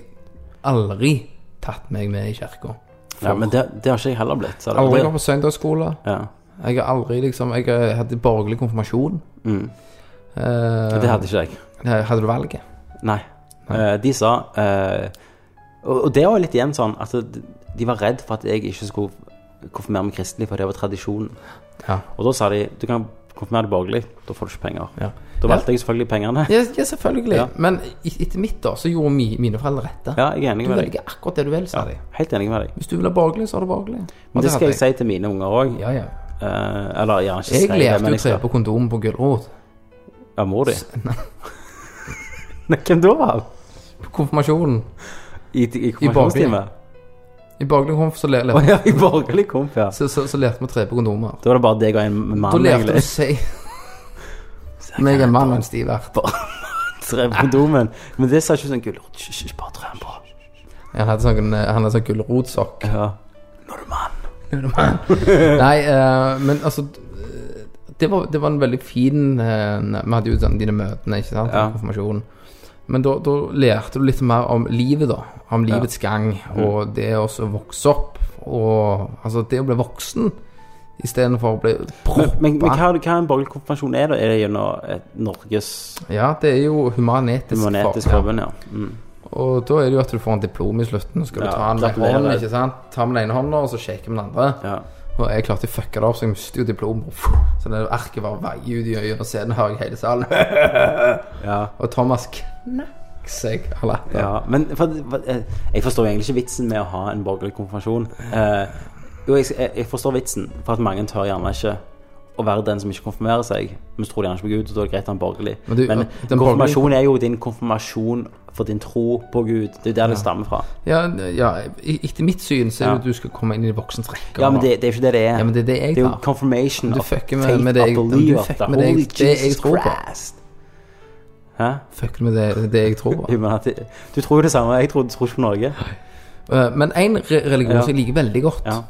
aldri tatt meg med i kirka.
Ja, men det, det har ikke jeg heller blitt. Så
Aldri gått på søndagsskole.
ja.
Jeg har aldri liksom Jeg har hatt borgerlig konfirmasjon.
Mm.
Uh,
Det hadde ikke jeg.
Eh, hadde du valget?
Nei. Nei. de sa eh, og, det var litt igjen sånn at de- var redd for at jeg ikke skulle konfirmere meg kristelig, for det var tradisjonen.
Ja.
Og da sa de du kan konfirmere deg borgerlig, da får du ikke penger.
Ja.
Da valgte jeg selvfølgelig pengene.
Ja, ja selvfølgelig.
Ja.
Men etter mitt da, så gjorde mi, mine foreldre rette.
Ja, jeg er enig
Du
med deg.
Du velger akkurat det du vil, sa
Ja,
de.
helt enig med deg.
Hvis du vil ha borgerlig, så har du borgerlig.
Men det skal
jeg,
jeg si til mine unger òg.
Ja, ja.
eller gjerne ikke
Jeg
si det,
lærte
men
jo
å
tre på kondom på gulrot.
Ja, mor di? *laughs* Nei, Hvem da?
På konfirmasjonen.
I, i konfirmasjonstime?
I borgerlig konf så, lærte
oh, ja, i borgerlig komp, ja.
så, så, så lærte vi tre på kondomer.
Da var det bare deg og en mann, Da
lærte du å si *laughs* meg en mann og en stivert. *laughs*
Tre på kondomen. Men det sa ikke sånn gulrot. Hysj, bare bare den på.
Han hadde sånn, han hadde sånn gulrotsokk.
Ja. Nå er du mann.
Nei, uh, men altså det var, det var en veldig fin uh, Vi hadde jo sånn dine møtene, ikke sant?
Ja.
Konfirmasjonen. Men da, da lærte du litt mer om livet, da. Om livets gang.
Mm.
Og det å vokse opp. Og altså det å bli voksen istedenfor å bli
Men,
proppa.
men, men hva, hva en borgerlig konfirmasjon er, da? Er det gjennom et Norges
Ja, det er jo humanetisk.
humanetiske
for-
forbund, ja. Mm.
Og da er det jo at du får en diplom i slutten. Så skal du ta den med hånden, ikke sant? Ta med den ene hånda, og så shake med den andre.
ja.
Og jeg klarte å fucke det opp, så jeg mistet jo diplomet. Så det arket bare vei ut i øynene, og scenen, hører jeg hele salen. *laughs*
ja.
Og Thomas knakk seg av latter.
Ja, men for, eh, jeg forstår egentlig ikke vitsen med å ha en borgerlig konfirmasjon. Eh, jo, jeg jeg forstår vitsen, for at mange tør gjerne ikke å være den som ikke konfirmerer seg, men så tror de gjerne ikke på Gud, og da er det greit å være borgerlig.
Men du,
Men
den
konfirmasjon er jo din konfirmasjon for din tro på Gud. Det er jo der det stammer fra.
Ja, ja, etter mitt syn så er det
Ja.
at du skal komme inn i voksens rekker.
Ja, men det, det er ikke det det er.
Ja, men det er det jeg
det er jo confirmation
Du
of
fucker med- med det jeg-
of belief of
med
the holy
det jeg
Jesus
tror på.
Christ. Hæ?
Fucker med det, det jeg tror på. *laughs*
Du tror jo det samme. Jeg tror, du tror ikke på Norge.
Eh, Men en religion
Ja.
som jeg liker veldig godt,
Ja.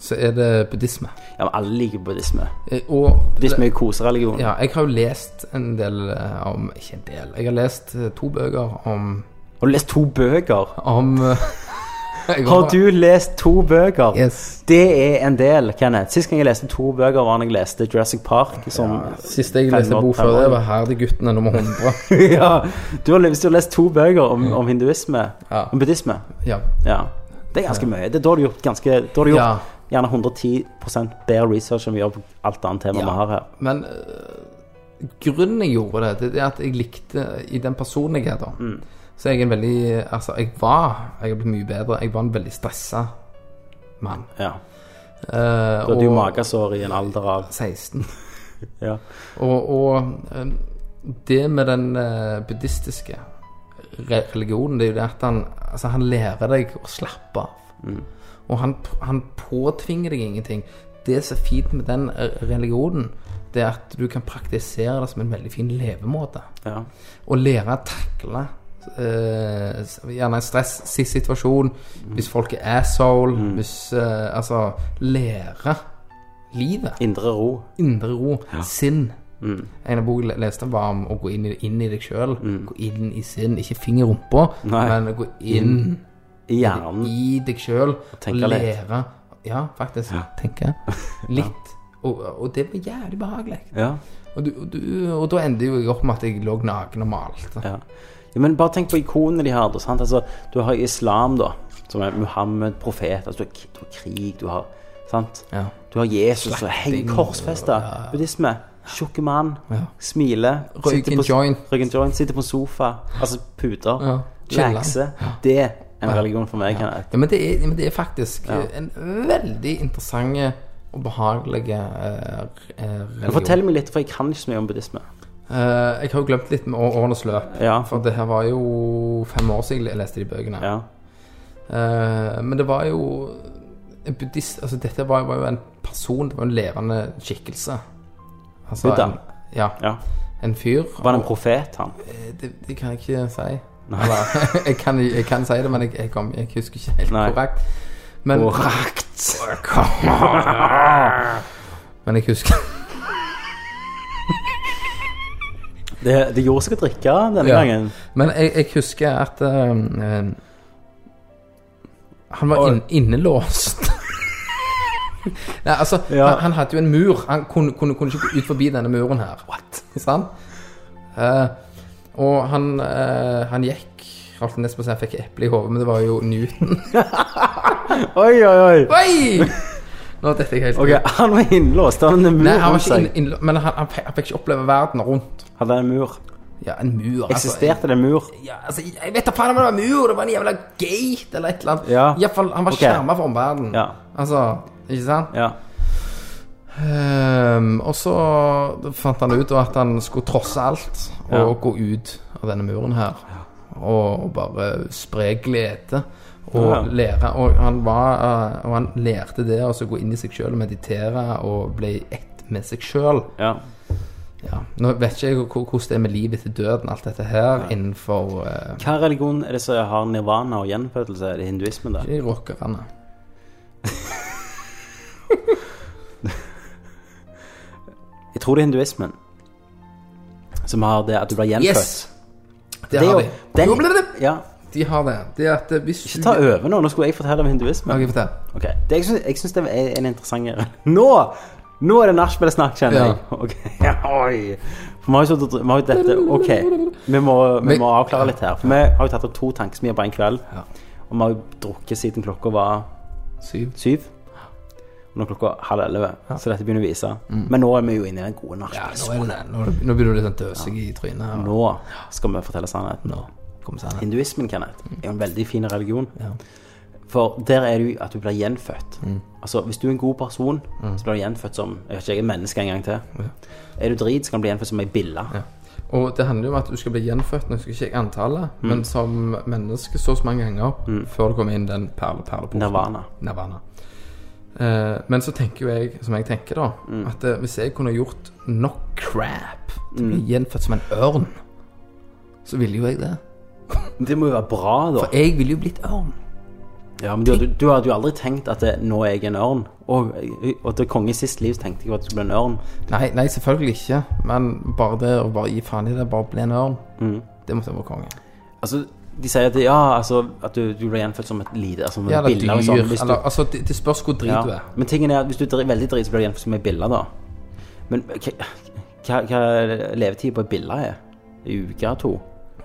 Så er det buddhisme.
ja, men alle liker buddhisme.
Eh, Og
Buddhisme er kosereligion.
Ja, jeg har jo lest en del eh, om Ikke en del. Jeg har lest eh, to bøker om
Har du lest to bøker?
Om *laughs* har,
Har du lest to bøker?
Yes.
Det er en del, Kenneth. Sist gang jeg leste to bøker, var da jeg leste Jurassic Park. Som
Siste jeg leste bok før det, var 'Herdeguttene nummer 100'. *laughs*
ja, du har, Hvis du har lest to bøker om, om hinduisme
Ja.
Om buddhisme
Ja.
Ja. Det er ganske mye. Det, da har du gjort ganske Da har du gjort
ja.
Gjerne 110 bedre research enn vi gjør på alt annet tema vi har her.
Men øh, grunnen jeg gjorde det, det er at jeg likte I den personen jeg er, da,
Mm.
så er jeg en veldig Altså, jeg var Jeg har blitt mye bedre. Jeg var en veldig stressa mann.
Ja.
Uh,
Du hadde jo magesår i en alder av
16. *laughs*
Ja.
Og, og eh, det med den eh, buddhistiske religionen, det er jo det at han, altså, han lærer deg å slappe av. Og han, han påtvinger deg ingenting. Det som er fint med den eh, religionen, det er at du kan praktisere det som en veldig fin levemåte.
ja.
Og lære å takle Uh, gjerne en stressituasjon, hvis folk er asshole, hvis uh, Altså lære livet.
Indre ro.
Indre ro. Sinn.
Mm.
En av bok jeg leste var om å gå inn i, inn i deg sjøl. Gå inn i sinn. Ikke finger i rumpa, men gå inn
I hjernen.
i deg sjøl.
tenke litt.
Ja, faktisk. Tenke *laughs* litt. Og, og det var jævlig behagelig.
Ja.
Og, du, du, og da endte jo jeg opp med at jeg lå naken og malte.
Ja. ja. Men bare tenk på ikonene de har. Altså, du har islam, da, som er Muhammed, profet. Altså, du, har, du har krig, du har sant?
Ja.
Du har Jesus, som heng
Slakting,
korsfesta.
ja.
Buddhisme. Tjukke mann.
Ja.
Smiler.
Røyker
sitter
en
på-
joint.
Røyken joint. Sitter på en sofa. Altså puter.
Ja.
Lekse. Det en religion for meg. Kenneth.
Ja, men det er, men det er faktisk
Ja.
eh, en veldig interessant og behagelig eh, eh, religion.
Fortell meg litt, for jeg kan ikke så mye om buddhisme.
Eh, jeg har jo glemt litt med årenes løp.
Ja.
For det her var jo fem år siden jeg leste de bøkene.
Ja.
Eh, men det var jo en buddhist Altså, dette var, var jo en person, det var en levende skikkelse. Altså,
Buddha?
En, ja.
ja.
En fyr.
Var han en profet, han?
Eh, Det, det kan jeg ikke si. *laughs* Jeg, kan, jeg kan si det, men jeg, jeg, kom, jeg husker ikke helt
Nei.
korrekt. Men,
Korrekt.
men jeg husker *laughs*
Det, det gjorde seg å drikke denne
Ja.
gangen.
Men jeg, jeg husker at uh, Han var inn, innelåst. *laughs* Nei, altså,
Ja.
han, han hadde jo en mur. Han kunne, kunne, kunne ikke gå ut forbi denne muren her. What? Sant? Eh, og han, eh, han gikk Holdt nesten på å si han fikk eple i hodet, men det var jo Newton. *laughs*
Oi, oi, oi.
Oi! Nå detter jeg helt
Ok,
ut.
Han var innlåst. Han hadde en mur
Nei, han var
rundt
ikke
seg.
inn, inn, Men han, han, fikk, han fikk ikke oppleve verden rundt.
Hadde en mur.
Ja, en mur. altså.
Eksisterte det en mur?
Ja, altså, jeg vet da faen om det var en mur, det var en jævla gate eller et eller annet.
Ja.
I hvert fall, han var
Ok.
skjermet for omverdenen.
Ja.
Altså, ikke sant?
Ja.
Ehm, og så fant han ut at han skulle trosse alt og
Ja.
gå ut av denne muren her. Og, og bare spre glede. Og
Ja.
lære Og han var eh, Og han lærte det å så gå inn i seg sjøl og meditere og bli ett med seg sjøl.
ja.
Ja. Nå vet ikke jeg hvor- hvordan det er med livet etter døden, alt dette her, innenfor uh,
Hva religion er det som har nirvana og gjenfødelse? Er det hinduismen, da?
de rockerne. *laughs*
Jeg tror det er hinduismen. Som har det at du blir gjenfødt.
Yes! Det,
det
har
jo-
de.
den-
ble det.
Ja.
De har det. Det at eh, hvis
Ikke ta over nå. Nå skulle jeg fortelle om hinduismen.
Okay, fortell.
Okay. det, jeg, synes, det er en interessant *laughs* Nå! Nå er det nachspiel-snakk, kjenner
Ja.
jeg. *laughs* Ja, Oi. For vi har jo jo dette Ok, vi må, vi må avklare litt her. For vi har jo tatt opp to tankesmier på en kveld.
Ja.
Og vi har jo drukket siden klokka var
Syv.
syv. Nå er klokka halv elleve, så dette begynner å vise. Men nå er vi jo inne i den gode
Mm. Ja, nå, det, nå, er begynner du litt sånn døsig i trynet. Og...
Nå skal vi fortelle sannheten.
Sannheten.
Hinduismen, Kenneth, er jo en veldig fin religion.
Ja.
For der er det jo at du blir gjenfødt.
Mm.
Altså, Hvis du er en god person, så blir du gjenfødt som jeg vet ikke, jeg er menneske en gang til. Er du drit, så kan du bli gjenfødt som ei bille.
Ja. Og det handler jo om at du skal bli gjenfødt, nå husker ikke antallet,
Mm.
men som menneske så mange ganger før du kommer inn den perle, perleporten.
Nirvana.
Nirvana. Eh, men så tenker jo jeg, som jeg tenker da,
Mm.
at eh, hvis jeg kunne gjort nok crap til å bli
Mm.
gjenfødt som en ørn, så ville jo jeg det.
Det må jo være bra, da.
For jeg ville jo blitt ørn.
Ja, men du, du, du hadde jo aldri tenkt at det, nå er jeg en ørn. Og, og til konge i sist liv tenkte jeg at du ble en ørn.
Nei, nei, selvfølgelig ikke. Men bare det å bare gi faen i det, bare bli en ørn,
Mm.
det måtte være konge.
Altså, de sier at, ja, altså, at du, du ble gjenfødt som et lite altså,
Ja,
en
eller dyr.
sånn. Du,
Eller, altså, det, det spørs hvor drit
ja.
du er.
Men tingen er at hvis du er veldig drit, så blir du gjenfødt som ei bille, da. Men hva, hva, levetid på ei bille er? I uke to?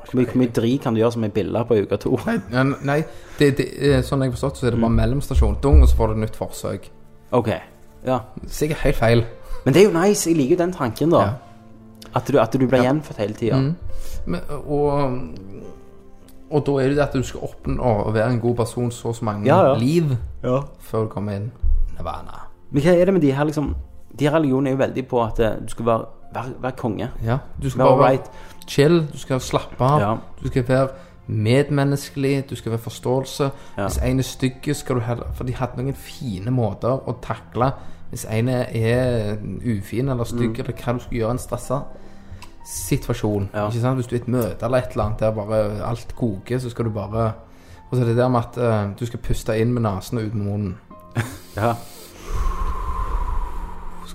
Hvor mye, mye drit kan du gjøre som ei bille på uke to?
Nei, nei det, det, eh, sånn jeg har forstått, så er det
Mm.
bare mellomstasjon. Dung, og så får du et nytt forsøk.
Ok, ja.
Sikkert helt feil.
Men det er jo nice. Jeg liker jo den tanken, da.
Ja.
At, du, at du blir gjenfødt hele tida.
Men, og og da er det det at du skal oppnå å være en god person så og så mange
Ja, ja.
liv
Ja.
før du kommer inn. Nirvana.
Men hva er det med de her liksom De her religionene er jo veldig på at eh, du skal være, være, være konge.
Ja, du skal
Være
bare være chill, du skal slappe av,
Ja.
du skal være medmenneskelig, du skal være forståelse.
Ja.
Hvis en er stygg, skal du heller For de hadde noen fine måter å takle hvis en er ufin eller stygg, eller hva du skal gjøre en stressa situasjon.
Ja.
Ikke sant? Hvis du er i et møte eller et eller annet der bare alt koker, så skal du bare Og så er det der med at uh, du skal puste inn med nesen og ut med munnen. *laughs*
Ja.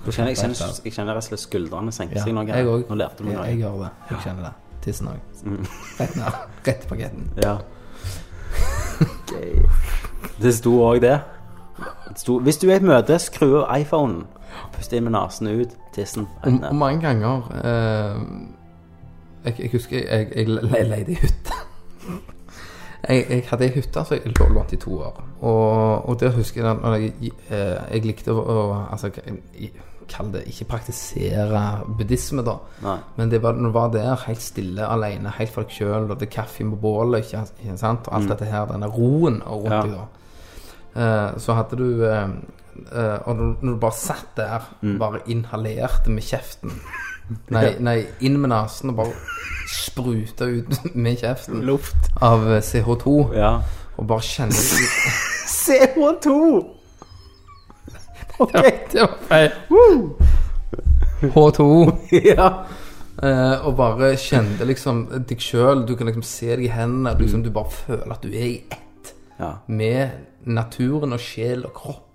Jeg kjenner, jeg, kjenner, jeg kjenner rett og slett skuldrene senke
Ja,
seg noe.
jeg òg.
Nå lærte du meg
Jeg,
noe.
jeg gjør det. Jeg kjenner det. Tissen òg.
Mm.
Rett ned. Rett i paketten. *laughs*
Ja. okay. *laughs* Det sto òg det. Det sto, hvis du er i et møte, skru av iPhonen. Pust inn med nesen ut. Tissen.
Og, og mange ganger eh, jeg, jeg husker jeg, jeg jeg leide i hytte. *laughs* Jeg, jeg hadde ei hytte som jeg lå- lånte i to år. Og, og der husker jeg når jeg, eh, jeg likte å, å altså, Kall det ikke praktisere buddhisme, da.
Nei.
Men det var, når du var der helt stille alene, helt for deg sjøl, og det er kaffe på bålet, ikke, ikke sant? og alt dette her, denne roen rundt
Mm. Ja.
deg, da. Eh, så hadde du eh, Og når, du bare satt der,
Mm.
bare inhalerte med kjeften Nei, *laughs* nei, inn med nesen og bare spruta ut *laughs* med kjeften
Luft.
av eh, CO2,
Ja.
og bare kjente *laughs*
CH2! Ok.
Det var feil. H2O.
ja.
Eh, og bare kjente liksom deg sjøl. Du kan liksom se deg i hendene. Du,
Mm.
liksom, du bare føler at du er i ett
ja.
med naturen og sjel og kropp.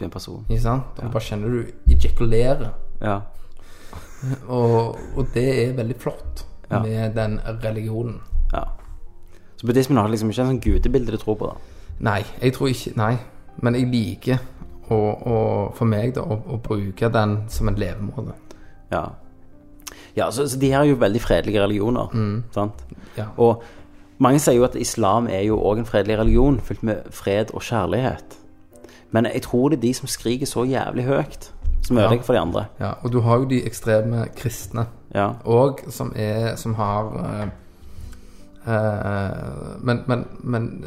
Er en person.
Ikke sant? Og ja. bare kjenner du ejakulerer.
Ja. *laughs*
Og, og det er veldig flott
Ja.
med den religionen.
ja. Så buddhismen har liksom ikke en sånn gudebilde du tror på, da?
Nei, jeg tror ikke Nei. Men jeg liker å, å, for meg da, å, å bruke den som en levemåte.
Ja. Ja, så, så de her er jo veldig fredelige religioner. Sant?
Ja.
Og mange sier jo at islam er jo òg en fredelig religion, fylt med fred og kjærlighet. Men jeg tror det er de som skriker så jævlig høyt, som ødelegger for de andre.
ja. Og du har jo de ekstreme kristne.
Ja.
Og som er Som har eh, eh, men, men, men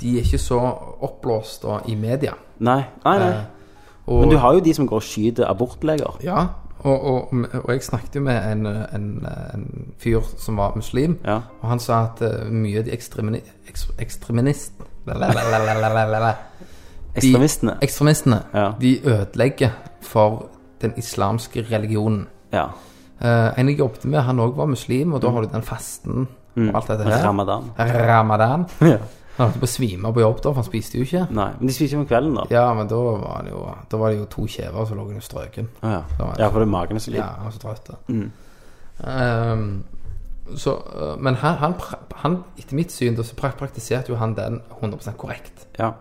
de er ikke så oppblåst i media.
Nei, nei, nei.
Eh, og,
Men du har jo de som går og skyter abortleger.
Ja. Og, og, og jeg snakket jo med en, en, en fyr som var muslim,
Ja.
og han sa at eh, mye av de ekstremini, eks, ekstreminist... De
Ekstremistene.
ekstremistene,
Ja.
de ødelegger for den islamske religionen.
Ja.
Uh, en jeg jobbet med, han òg var muslim, og da har du den fasten og alt dette her.
Ramadan.
Ramadan. *laughs*
Ja.
Han holdt på å svime på jobb da, for han spiste jo ikke.
Nei, men de spiser jo om kvelden, da.
Ja, men da var det jo, da var det jo to kjever som lå under strøken.
Ah, ja.
Det-
ja, for det er magen som
Ja, han var så trøtt.
Mm.
Um, så, men han, han, han, etter mitt syn, da, så praktiserte jo han den 100% korrekt.
Ja.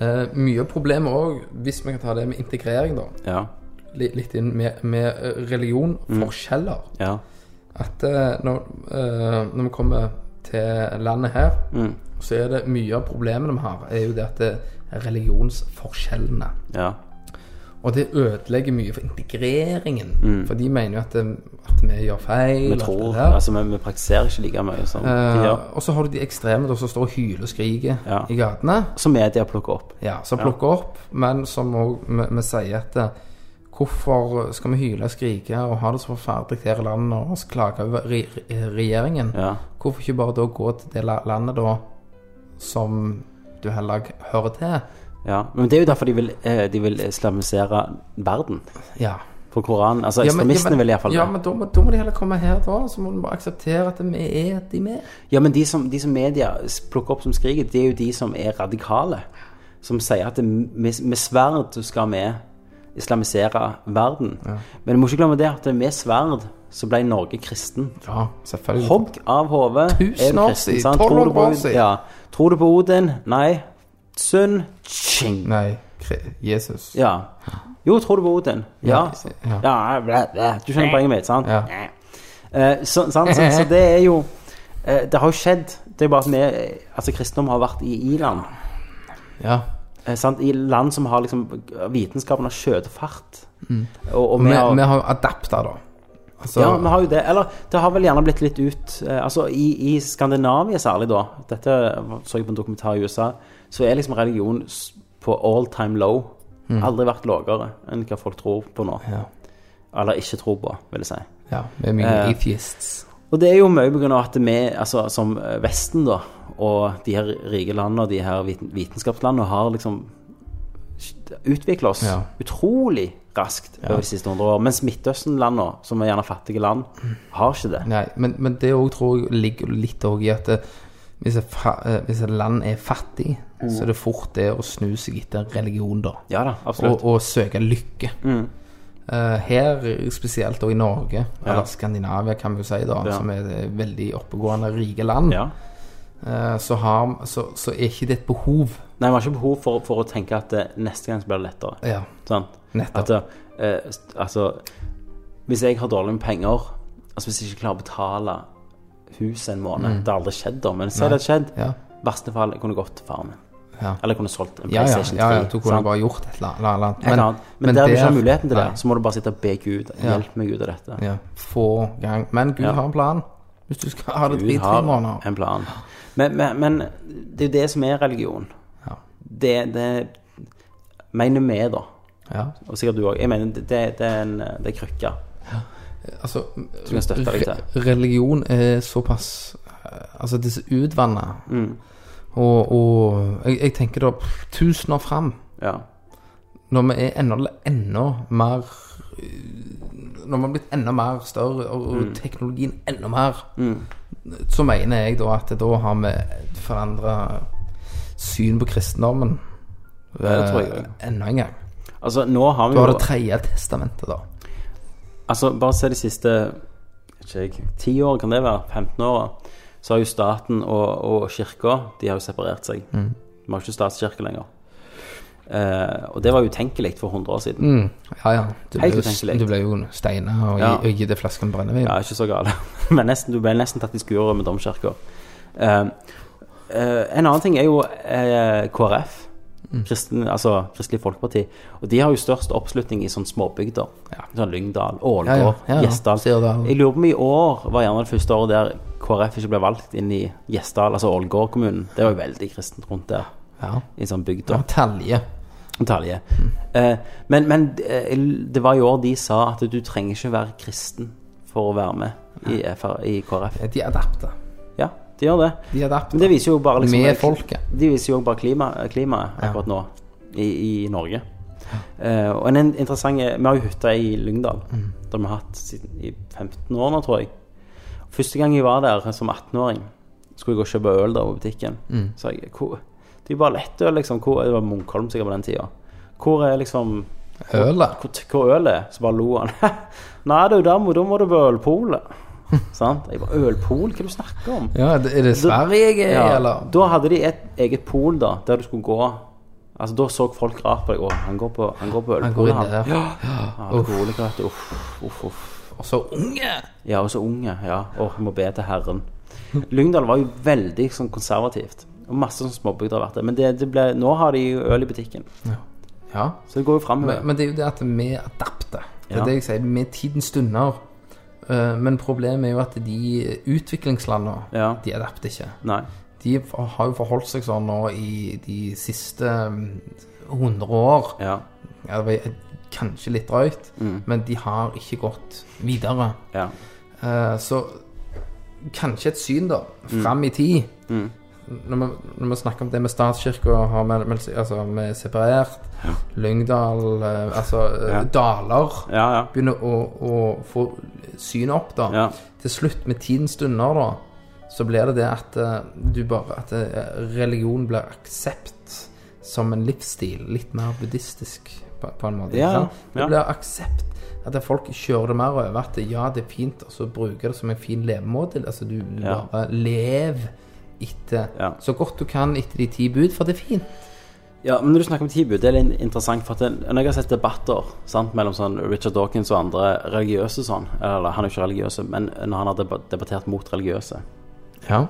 Eh, mye av problemet òg, hvis vi kan ta det med integrering, da,
Ja.
li- litt inn med, med øh, religion,
Mm.
forskjeller.
Ja.
At eh, når, eh, når vi kommer til landet her,
Mm.
så er det mye av problemene vi har, er jo det at det er religionsforskjellene.
Ja.
Og det ødelegger mye for integreringen. For de mener jo at, det, at vi gjør feil.
Mm. Vi tror. Altså, vi, vi praktiserer ikke like mye som de
Eh,
gjør.
og så har du de ekstreme som står og hyler og skriker
Ja.
i gatene.
Som media plukker opp.
Ja, som plukker opp, men som vi sier at eh, Hvorfor skal vi hyle og skrike og ha det så forferdelig her i landet og klage over re regjeringen?
Ja.
Hvorfor ikke bare da gå til det landet da som du heller hører til?
Ja. Men det er jo derfor de vil, eh, de vil islamisere verden.
Ja.
For Koranen Altså,
Ja, men-
ekstremistene
ja, men-
vil iallfall
Ja, men da må, da må de heller komme her, da. Så må de bare akseptere at vi er de med.
Ja, men de som, de som media plukker opp som skriker, det er jo de som er radikale. Som sier at det, med, med sverd skal vi islamisere verden. Men du må ikke glemme det at med sverd så ble Norge kristen.
Ja, selvfølgelig.
Hogg av hodet.
Tusen år siden,
sant?
1200
Tror du på
år siden.
Ja. Tror du på Odin? Nei. Sunn? Ching.
Nei, Jesus.
Ja. Jo, tror du på Odin? Ja.
Ja, ja.
ja blæ, blæ. Du skjønner poenget mitt, sant?
Ja.
Eh, så, sant? Så, så det er jo eh, Det har jo skjedd. Det er bare at vi Altså, kristendom har vært i i-land.
ja.
Eh, sant? I land som har liksom Vitenskapen har skjøtet fart. Og, og
Vi,
har
vi har jo adapta, da. Altså,
Ja, vi har jo det. Eller det har vel gjerne blitt litt ut eh, Altså i, i Skandinavia særlig, da. Dette så jeg på en dokumentar i USA. Så er liksom religion på all time low. Aldri vært lavere enn hva folk tror på nå.
ja,
Eller ikke tror på, vil jeg si.
ja, med mye
Eh,
atheists.
Og det er jo mye pga. at vi, altså som eh, Vesten, da, og de her rike landene og de her vitenskapslandene har liksom utvikla oss
Ja.
utrolig raskt over de siste hundre år. Mens Midtøsten-landene, som er gjerne fattige land, har ikke det.
Nei, men, men det òg tror jeg ligger litt i at det, hvis, et eh, hvis et land er fattig, så er det fort det å snu seg etter religion, da.
Ja da.
Og, og søke lykke. Eh, her, spesielt og i Norge, eller Skandinavia, kan vi jo si, da,
Ja.
som er et veldig oppegående, rike land,
ja.
eh, så, har, så, så er ikke det et behov.
Nei, vi har ikke behov for, for å tenke at det, neste gang blir det lettere.
Ja, Sånn.
At, uh, altså Hvis jeg har dårlig med penger Altså hvis jeg ikke klarer å betale huset en måned Det har aldri skjedd, da, men si det hadde skjedd.
ja,
verste fall, kunne gått til faren min.
ja.
Eller kunne solgt en
Ja, ja,
PlayStation 3.
ja, ja, du kunne
sant?
bare gjort et eller annet.
Men, men. Men, der du ikke har muligheten til det,
nei.
så må du bare sitte og be Gud. Hjelp meg ut av dette.
Ja, få gang. Men Gud
Ja.
har en plan. Hvis du skal ha det
Gud
måneder tre
har
måneder.
en plan. Men, men, men det er jo det som er religion.
Ja.
Det, det mener vi, da.
Ja.
Og sikkert du òg. Jeg mener det, det er en det er krykke.
Altså, religion er såpass eh, Altså, det er så utvanna.
Mm.
Og, og jeg, jeg tenker da tusen år fram,
Ja.
når vi er enda, enda mer Når vi har blitt enda mer større, og, og
Mm.
teknologien enda mer, så mener jeg da at da har vi forandra syn på kristendommen.
Det tror jeg òg.
Enda en gang.
Altså, nå har vi
Du har det tredje testamentet, da.
Altså, bare se de siste ikke 10 år, kan det være? 15 åra. Så har jo staten og, og kirka De har jo separert seg.
Mm.
Vi har ikke statskirke lenger. Eh, og det var utenkelig for 100 år siden.
Mm. Ja, ja. Du ble,
Helt
jo-
utenkelig.
du ble jo steina og,
Ja.
og gitt flasken brennevin.
Ja, ikke så gale. *laughs* Men nesten, du ble nesten tatt i skuret med domkirka. Eh, eh, en annen ting er jo eh, KrF.
Mm.
Kristen, altså Kristelig Folkeparti. Og de har jo størst oppslutning i sånne småbygder. Sånn Lyngdal, Ålgård,
Ja, ja, ja, ja.
Gjesdal. Jeg lurer på om i år var gjerne det første året der KrF ikke ble valgt inn i Gjesdal, altså Ålgård-kommunen. Det var jo veldig kristent rundt der,
Ja.
i sånn bygd.
ja talje.
talje. Mm. Eh, men men eh, det var i år de sa at du trenger ikke være kristen for å være med i, i KrF.
De adapter.
Ja, de gjør det.
De adapter.
Men det viser jo bare liksom
Med folket.
De viser jo bare klima, klimaet akkurat nå i, i Norge. Uh, og en interessant Vi har jo hytte i Lyngdal.
Mm.
Der vi har hatt siden i 15 år nå, tror jeg. Første gang jeg var der som 18-åring, skulle jeg gå og kjøpe øl der på butikken.
Mm.
Så jeg hvor, Det er jo bare lettøl, liksom. Hvor, det var Munkholm sikkert på den tida. Hvor er liksom
Ølet.
hvor, hvor ølet er? Så bare lo han. *laughs* Nei, du, da må, da må du på ølpolet. *laughs* Sant? Jeg bare Ølpol? Hva du snakker om?
Ja, er det Sverige jeg er,
Ja,
eller?
Da hadde de et eget pol da, der du skulle gå Altså Da så folk rart på deg. Å, han går på, han går på
Han går
han. Ja, vet du. Uff, uff, uff.
Og så unge.
Ja, og så unge. Ja. Å, jeg må be til Herren. Lyngdal var jo veldig sånn konservativt. Og masse sånn småbygder har vært det. Men det, det ble, nå har de jo øl i butikken.
Ja.
Så det går jo framover.
Men, men det er jo det at vi adapter. Det er
Ja.
det jeg sier. Med tidens stunder. Eh, men problemet er jo at de utviklingslandene,
Ja.
de adapter ikke.
Nei.
De har jo forholdt seg sånn nå i de siste mm, 100 år.
Ja.
Ja, det var kanskje litt drøyt, men de har ikke gått videre.
Ja.
Eh, så kanskje et syn, da, fram i tid. Når, vi, når vi snakker om det med statskirka, har vi altså, vi er separert. Lyngdal eh, Altså
Ja.
daler
Ja, ja.
begynner å, å få synet opp, da.
Ja.
Til slutt, med tidens stunder, da, så blir det det at eh, du bare At eh, religion blir aksept som en livsstil. Litt mer buddhistisk, på, på en måte.
Ja.
Det blir aksept. At folk kjører det mer over. At ja, det er fint, og så bruker det som en fin levemåte. Altså, du, du bare lev etter så godt du kan etter de ti bud, for det er fint.
Ja, men når du snakker om tilbud, det er litt interessant. For at når jeg har sett debatter sant, mellom sånn Richard Dawkins og andre religiøse sånn Eller han er jo ikke religiøs, men når han har debattert mot religiøse
Ja.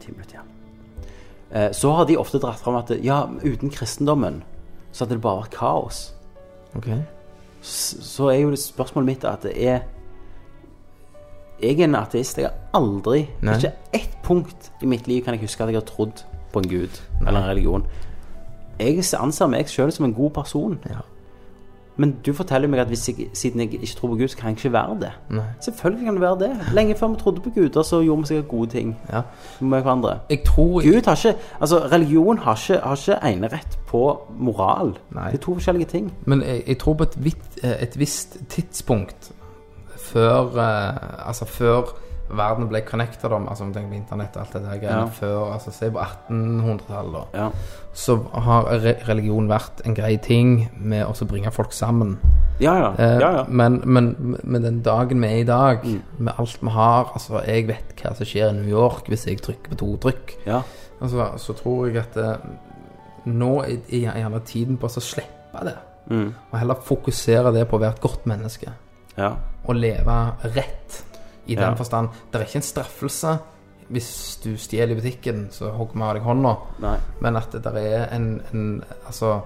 Ti minutter igjen. Så har de ofte dratt fram at ja, uten kristendommen så hadde det bare vært kaos.
Ok.
så, er jo det spørsmålet mitt at det er Jeg er en ateist. Jeg har aldri
Nei.
Ikke ett punkt i mitt liv kan jeg huske at jeg har trodd på en gud eller en religion. Jeg anser meg sjøl som en god person.
Ja.
Men du forteller meg at hvis jeg, siden jeg ikke tror på Gud, så kan jeg ikke være det.
Nei.
Selvfølgelig kan det være det. Lenge før vi trodde på guder, så gjorde vi sikkert gode ting
Ja.
med hverandre.
Jeg tror
Gud har ikke Altså, religion har ikke, har ikke enerett på moral.
Nei.
Det er to forskjellige ting.
Men jeg, jeg tror på et, vidt, eh, et visst tidspunkt før eh, Altså før verden ble connected om Altså om tenker på internett og alt det der greiene
Ja.
Før Altså se på 1800-tallet, da.
Ja.
Så har re religion vært en grei ting med å bringe folk sammen.
Ja, ja.
Eh,
ja, ja.
Men, men med den dagen vi er i dag, med alt vi har Altså, jeg vet hva som skjer i New York hvis jeg trykker på to trykk.
ja.
Altså, så tror jeg at eh, nå er er gjerne tiden på å slippe det.
Mm.
Og heller fokusere det på å være et godt menneske.
ja.
Og leve rett. I den
Ja.
forstand. Det er ikke en straffelse hvis du stjeler i butikken, så hogger vi av deg hånda.
Nei.
Men at det er en, en Altså,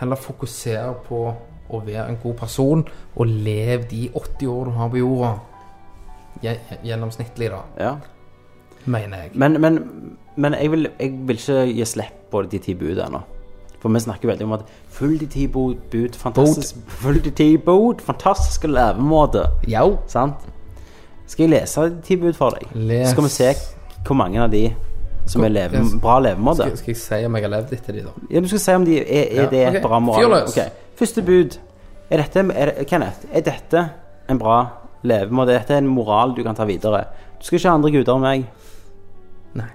heller fokusere på å være en god person, og leve de 80 år du har på jorda. Gjennomsnittlig, da,
Ja.
mener jeg.
Men, men, men jeg, vil, jeg vil ikke gi slipp på de ti bud ennå. For vi snakker veldig om at følg de ti bud, bud fantastisk Følg de ti bud, fantastiske levemåte. Sant? Skal jeg lese et ti bud for deg?
Les.
Så skal vi se hvor mange av de som er leve, bra levemåte.
Skal, skal jeg si om jeg har levd etter de, da?
Ja, Du skal si om de er, er
Ja,
det et bra moral. Okay. Første bud. Er dette, er, Kenneth, er dette en bra levemåte? Er dette en moral du kan ta videre? Du skal ikke ha andre guder enn meg.
Nei.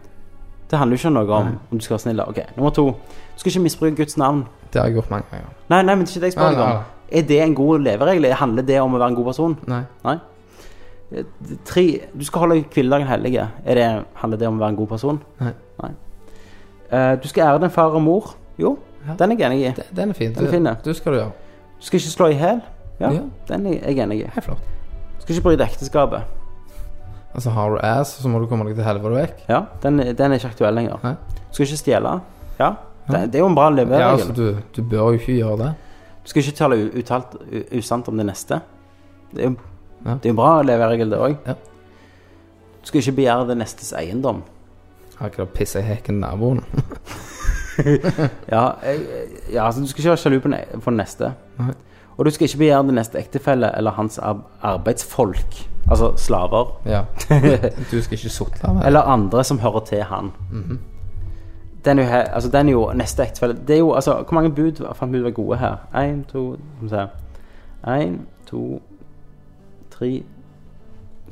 Det handler jo ikke om noe om om du skal være snill. Ok, Nummer to. Du skal ikke misbruke Guds navn.
Det har jeg gjort mange ganger.
Nei, nei, men det er ikke det jeg spør deg om. Er det en god leveregel? Handler det om å være en god person?
Nei.
Nei. Tre. Du skal holde kvinnedagen hellige. Er handler det om å være en god person?
Nei.
Eh, du skal ære din far og mor. Jo,
Ja.
den er jeg enig i.
Den- Den er fin.
Den er fin, ja.
Du skal du gjøre.
Du skal ikke slå i hæl. Ja,
Ja.
den er jeg enig i.
Helt flott.
Du skal ikke bryte ekteskapet.
Altså, har du ass, så må du komme deg til helvete vekk.
Ja, den, den er ikke aktuell lenger.
Nei.
Du skal ikke stjele. Ja, det, det er jo en bra leveregel.
Ja, altså, du, du bør jo ikke gjøre det.
Du skal ikke tale usant om det neste. Det er jo
Ja.
det er jo bra leveregel, det òg.
Ja.
Du skal ikke begjære det nestes eiendom.
Har ikke det pissa i hekken naboen? *laughs*
Ja, ja altså, du skal ikke være sjalu på, ne- på neste.
Nei.
Og du skal ikke begjære det neste ektefelle eller hans arbeidsfolk, altså slaver,
Ja. *laughs* Du skal ikke sotle med
eller andre som hører til han.
Mhm.
Den er jo, altså, den er jo neste ektefelle Det er jo, altså, Hvor mange bud fant vi var gode her? Én, to. Én, to, tre,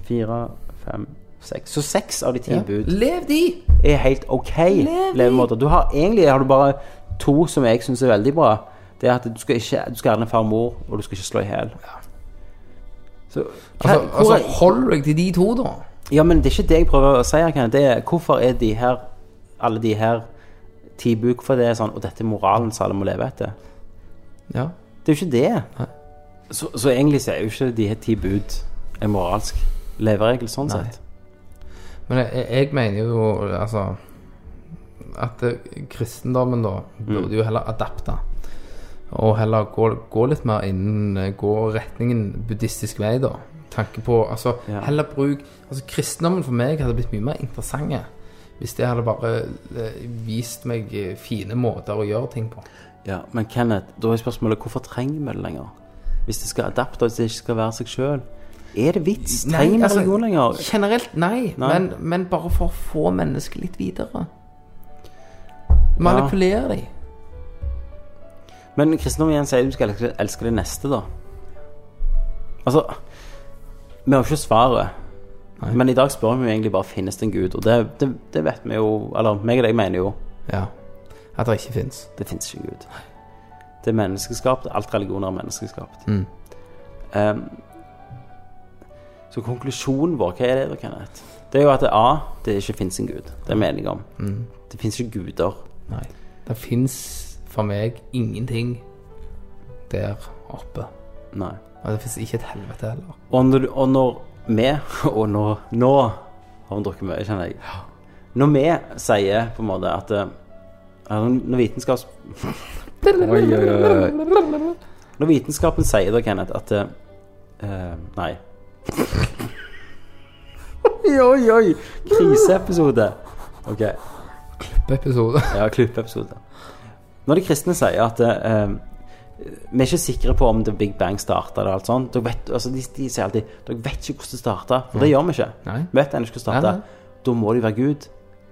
fire, fem, seks. Så seks av de ti
Ja.
bud
Lev de!
er helt ok
Lev de!
levemåter. Du har egentlig har du bare to som jeg syns er veldig bra. Det er at du skal ikke Du skal din far og mor, og du skal ikke slå i hjel. Så hva,
Altså,
hvor
altså, hold deg til de to, da.
Ja, men det er ikke det jeg prøver å si her. Det er hvorfor er de her alle de her ti bud Hvorfor det er sånn Og dette er moralen som alle må leve etter.
Ja.
Det er jo ikke det.
Nei.
Så, så egentlig så er jo ikke de her ti bud en moralsk leveregel sånn
Nei.
sett.
Men jeg, jeg mener jo altså at eh, kristendommen da burde jo heller adapte. Og heller gå, gå litt mer innen eh, Gå retningen buddhistisk vei, da. Tanke på Altså,
Ja.
heller bruk Altså, kristendommen for meg hadde blitt mye mer interessant hvis det hadde bare eh, vist meg fine måter å gjøre ting på.
Ja, Men Kenneth, da er spørsmålet hvorfor trenger vi det lenger? Hvis det skal adapte, hvis det ikke skal være seg sjøl. Er det vits?
Nei,
Trenger vi
altså,
religion lenger?
Generelt nei,
Nei.
Men, men bare for å få mennesket litt videre. Manipulere dem.
Men kristendom igjen sier du skal elske, elske det neste, da. Altså Vi har jo ikke svaret.
Nei.
Men i dag spør vi jo egentlig bare finnes det en gud. Og det, det, det vet vi jo Eller meg og deg mener jo
Ja. At det ikke fins.
det fins ikke en gud. Det er menneskeskapt. Alt religioner er menneskeskapt.
Mm.
Um, så konklusjonen vår, hva er det Kenneth? Det er jo at det, A. Det ikke fins en gud. Det er vi enige om.
Mm.
Det fins ikke guder.
Nei. Det fins for meg ingenting der oppe.
Nei.
Og det fins ikke et helvete heller.
Og når, og når vi *laughs* Og nå, nå har vi drukket mye, kjenner jeg. Når vi sier på en måte at eh, Når vitenskaps... *laughs* Oi, oi, oi. Når vitenskapen sier da, Kenneth, at eh, eh, Nei. oi, oi, oi! Kriseepisode. Ok.
Klippeepisode.
Ja, klippeepisode. Når de kristne sier at eh, vi er ikke sikre på om The Big Bang starta eller alt sånt. Dere vet, altså de, de sier alltid dere vet ikke hvordan det starta, for det gjør vi ikke.
Nei.
Vi vet ennå ikke hvordan det starta. Da må de være Gud.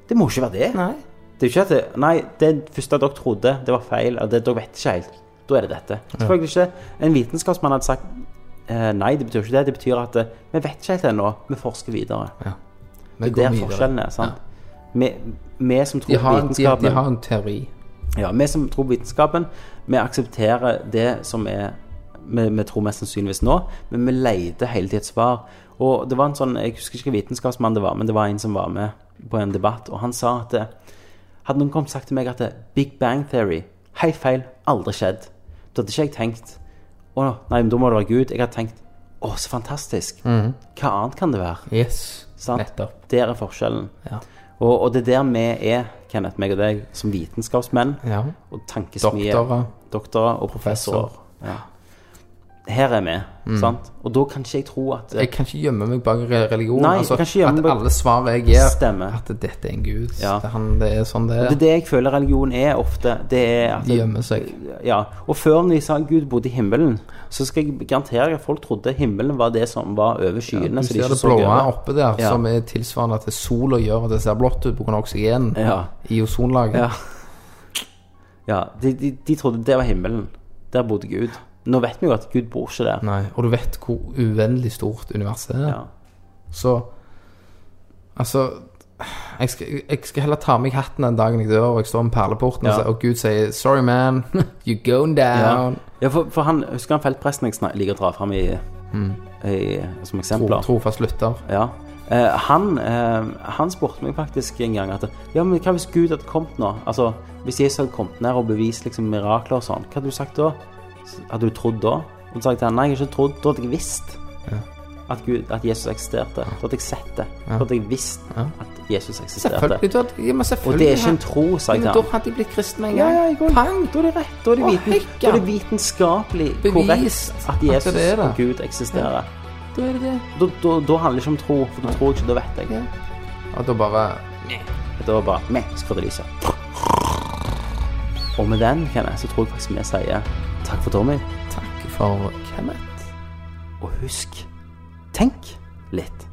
Det må ikke være det.
Nei.
Det er ikke at det, Nei, det første dere trodde, det var feil. Det, dere vet ikke helt. Da er det dette. Selvfølgelig ikke. En vitenskapsmann hadde sagt eh, nei, det betyr ikke det. Det betyr at eh, vi vet ikke helt ennå. Vi forsker videre.
Ja.
Det er der forskjellen er. sant? Vi, vi som tror
De har, de, de har en teori.
ja, Vi som tror vitenskapen, vi aksepterer det som er vi, vi tror mest sannsynligvis nå, men vi leter hele tiden et svar. Og det var en sånn, Jeg husker ikke hvilken vitenskapsmann det var, men det var en som var med på en debatt, og han sa at det, Hadde noen kommet sagt til meg at det, Big Bang Theory Helt feil. Aldri skjedd. Da hadde ikke jeg tenkt Å nei, men da må det være Gud. Jeg hadde tenkt Å, så fantastisk. Hva annet kan det være?
Yes.
Sant?
Nettopp.
Der er forskjellen.
Ja.
Og, og det er der vi er, Kenneth, meg og deg, som vitenskapsmenn
ja.
og tankesmier.
Doktorer.
Doktorer og professorer. Ja. Her er vi, sant? Og da kan ikke jeg tro at
Jeg kan ikke gjemme meg bak religion.
Nei,
altså, at
bak-
alle svar jeg gir,
Stemmer.
at dette er en gud.
Ja.
Det, han, det er sånn det
Det
er.
er det jeg føler religion er ofte. Det er at
De gjemmer seg.
Ja. Og før når de sa Gud bodde i himmelen, så skal jeg garantere at folk trodde himmelen var det som var over skyene.
Du ser
de
det blå oppe der,
Ja.
som er tilsvarende til sola gjør at det ser blått ut pga. oksygen
Ja.
i ozonlaget.
Ja. ja de, de, de trodde det var himmelen. Der bodde Gud. Nå vet vi jo at Gud bor ikke der.
Nei, og du vet hvor uendelig stort universet er.
Ja.
Så Altså jeg skal, jeg skal heller ta av meg hatten den dagen jeg dør og jeg står med perleporten, og,
Ja.
så- og Gud sier 'Sorry, man. *laughs* You're going down'.
Ja, for, for han husker han feltpresten jeg liker å dra fram i, i, som
Tro, trofast lytter.
Ja. Eh, han, eh, han spurte meg faktisk en gang at Ja, men hva hvis Gud hadde kommet nå? Altså, Hvis Jesus hadde kommet ned og bevist liksom mirakler og sånn, hva hadde du sagt da? Hadde du trodd da? Og så sa jeg til henne nei, jeg har ikke trodd. Da hadde jeg visst at, Gud, at Jesus eksisterte. Da hadde jeg sett det. Da hadde jeg visst at Jesus eksisterte.
Selvfølgelig. Du, hadde- ja, men
Og det er ikke en tro, sa jeg
til
til
da hadde de blitt kristne en gang.
ja, ja.
Pang!
Da er det rett. Da er det, viten, da er det vitenskapelig
Bevist
korrekt at
at
Jesus
det er det.
og Gud eksisterer.
Da er det det.
Da, da, da handler det ikke om tro, for da tror jeg ikke, da vet jeg.
Ja. Og da bare
Da var bare Vi skrudde lyset. Og med den, Kenneth, så tror jeg faktisk vi sier takk for Tommy.
Takk for Kenneth.
Og husk, tenk litt.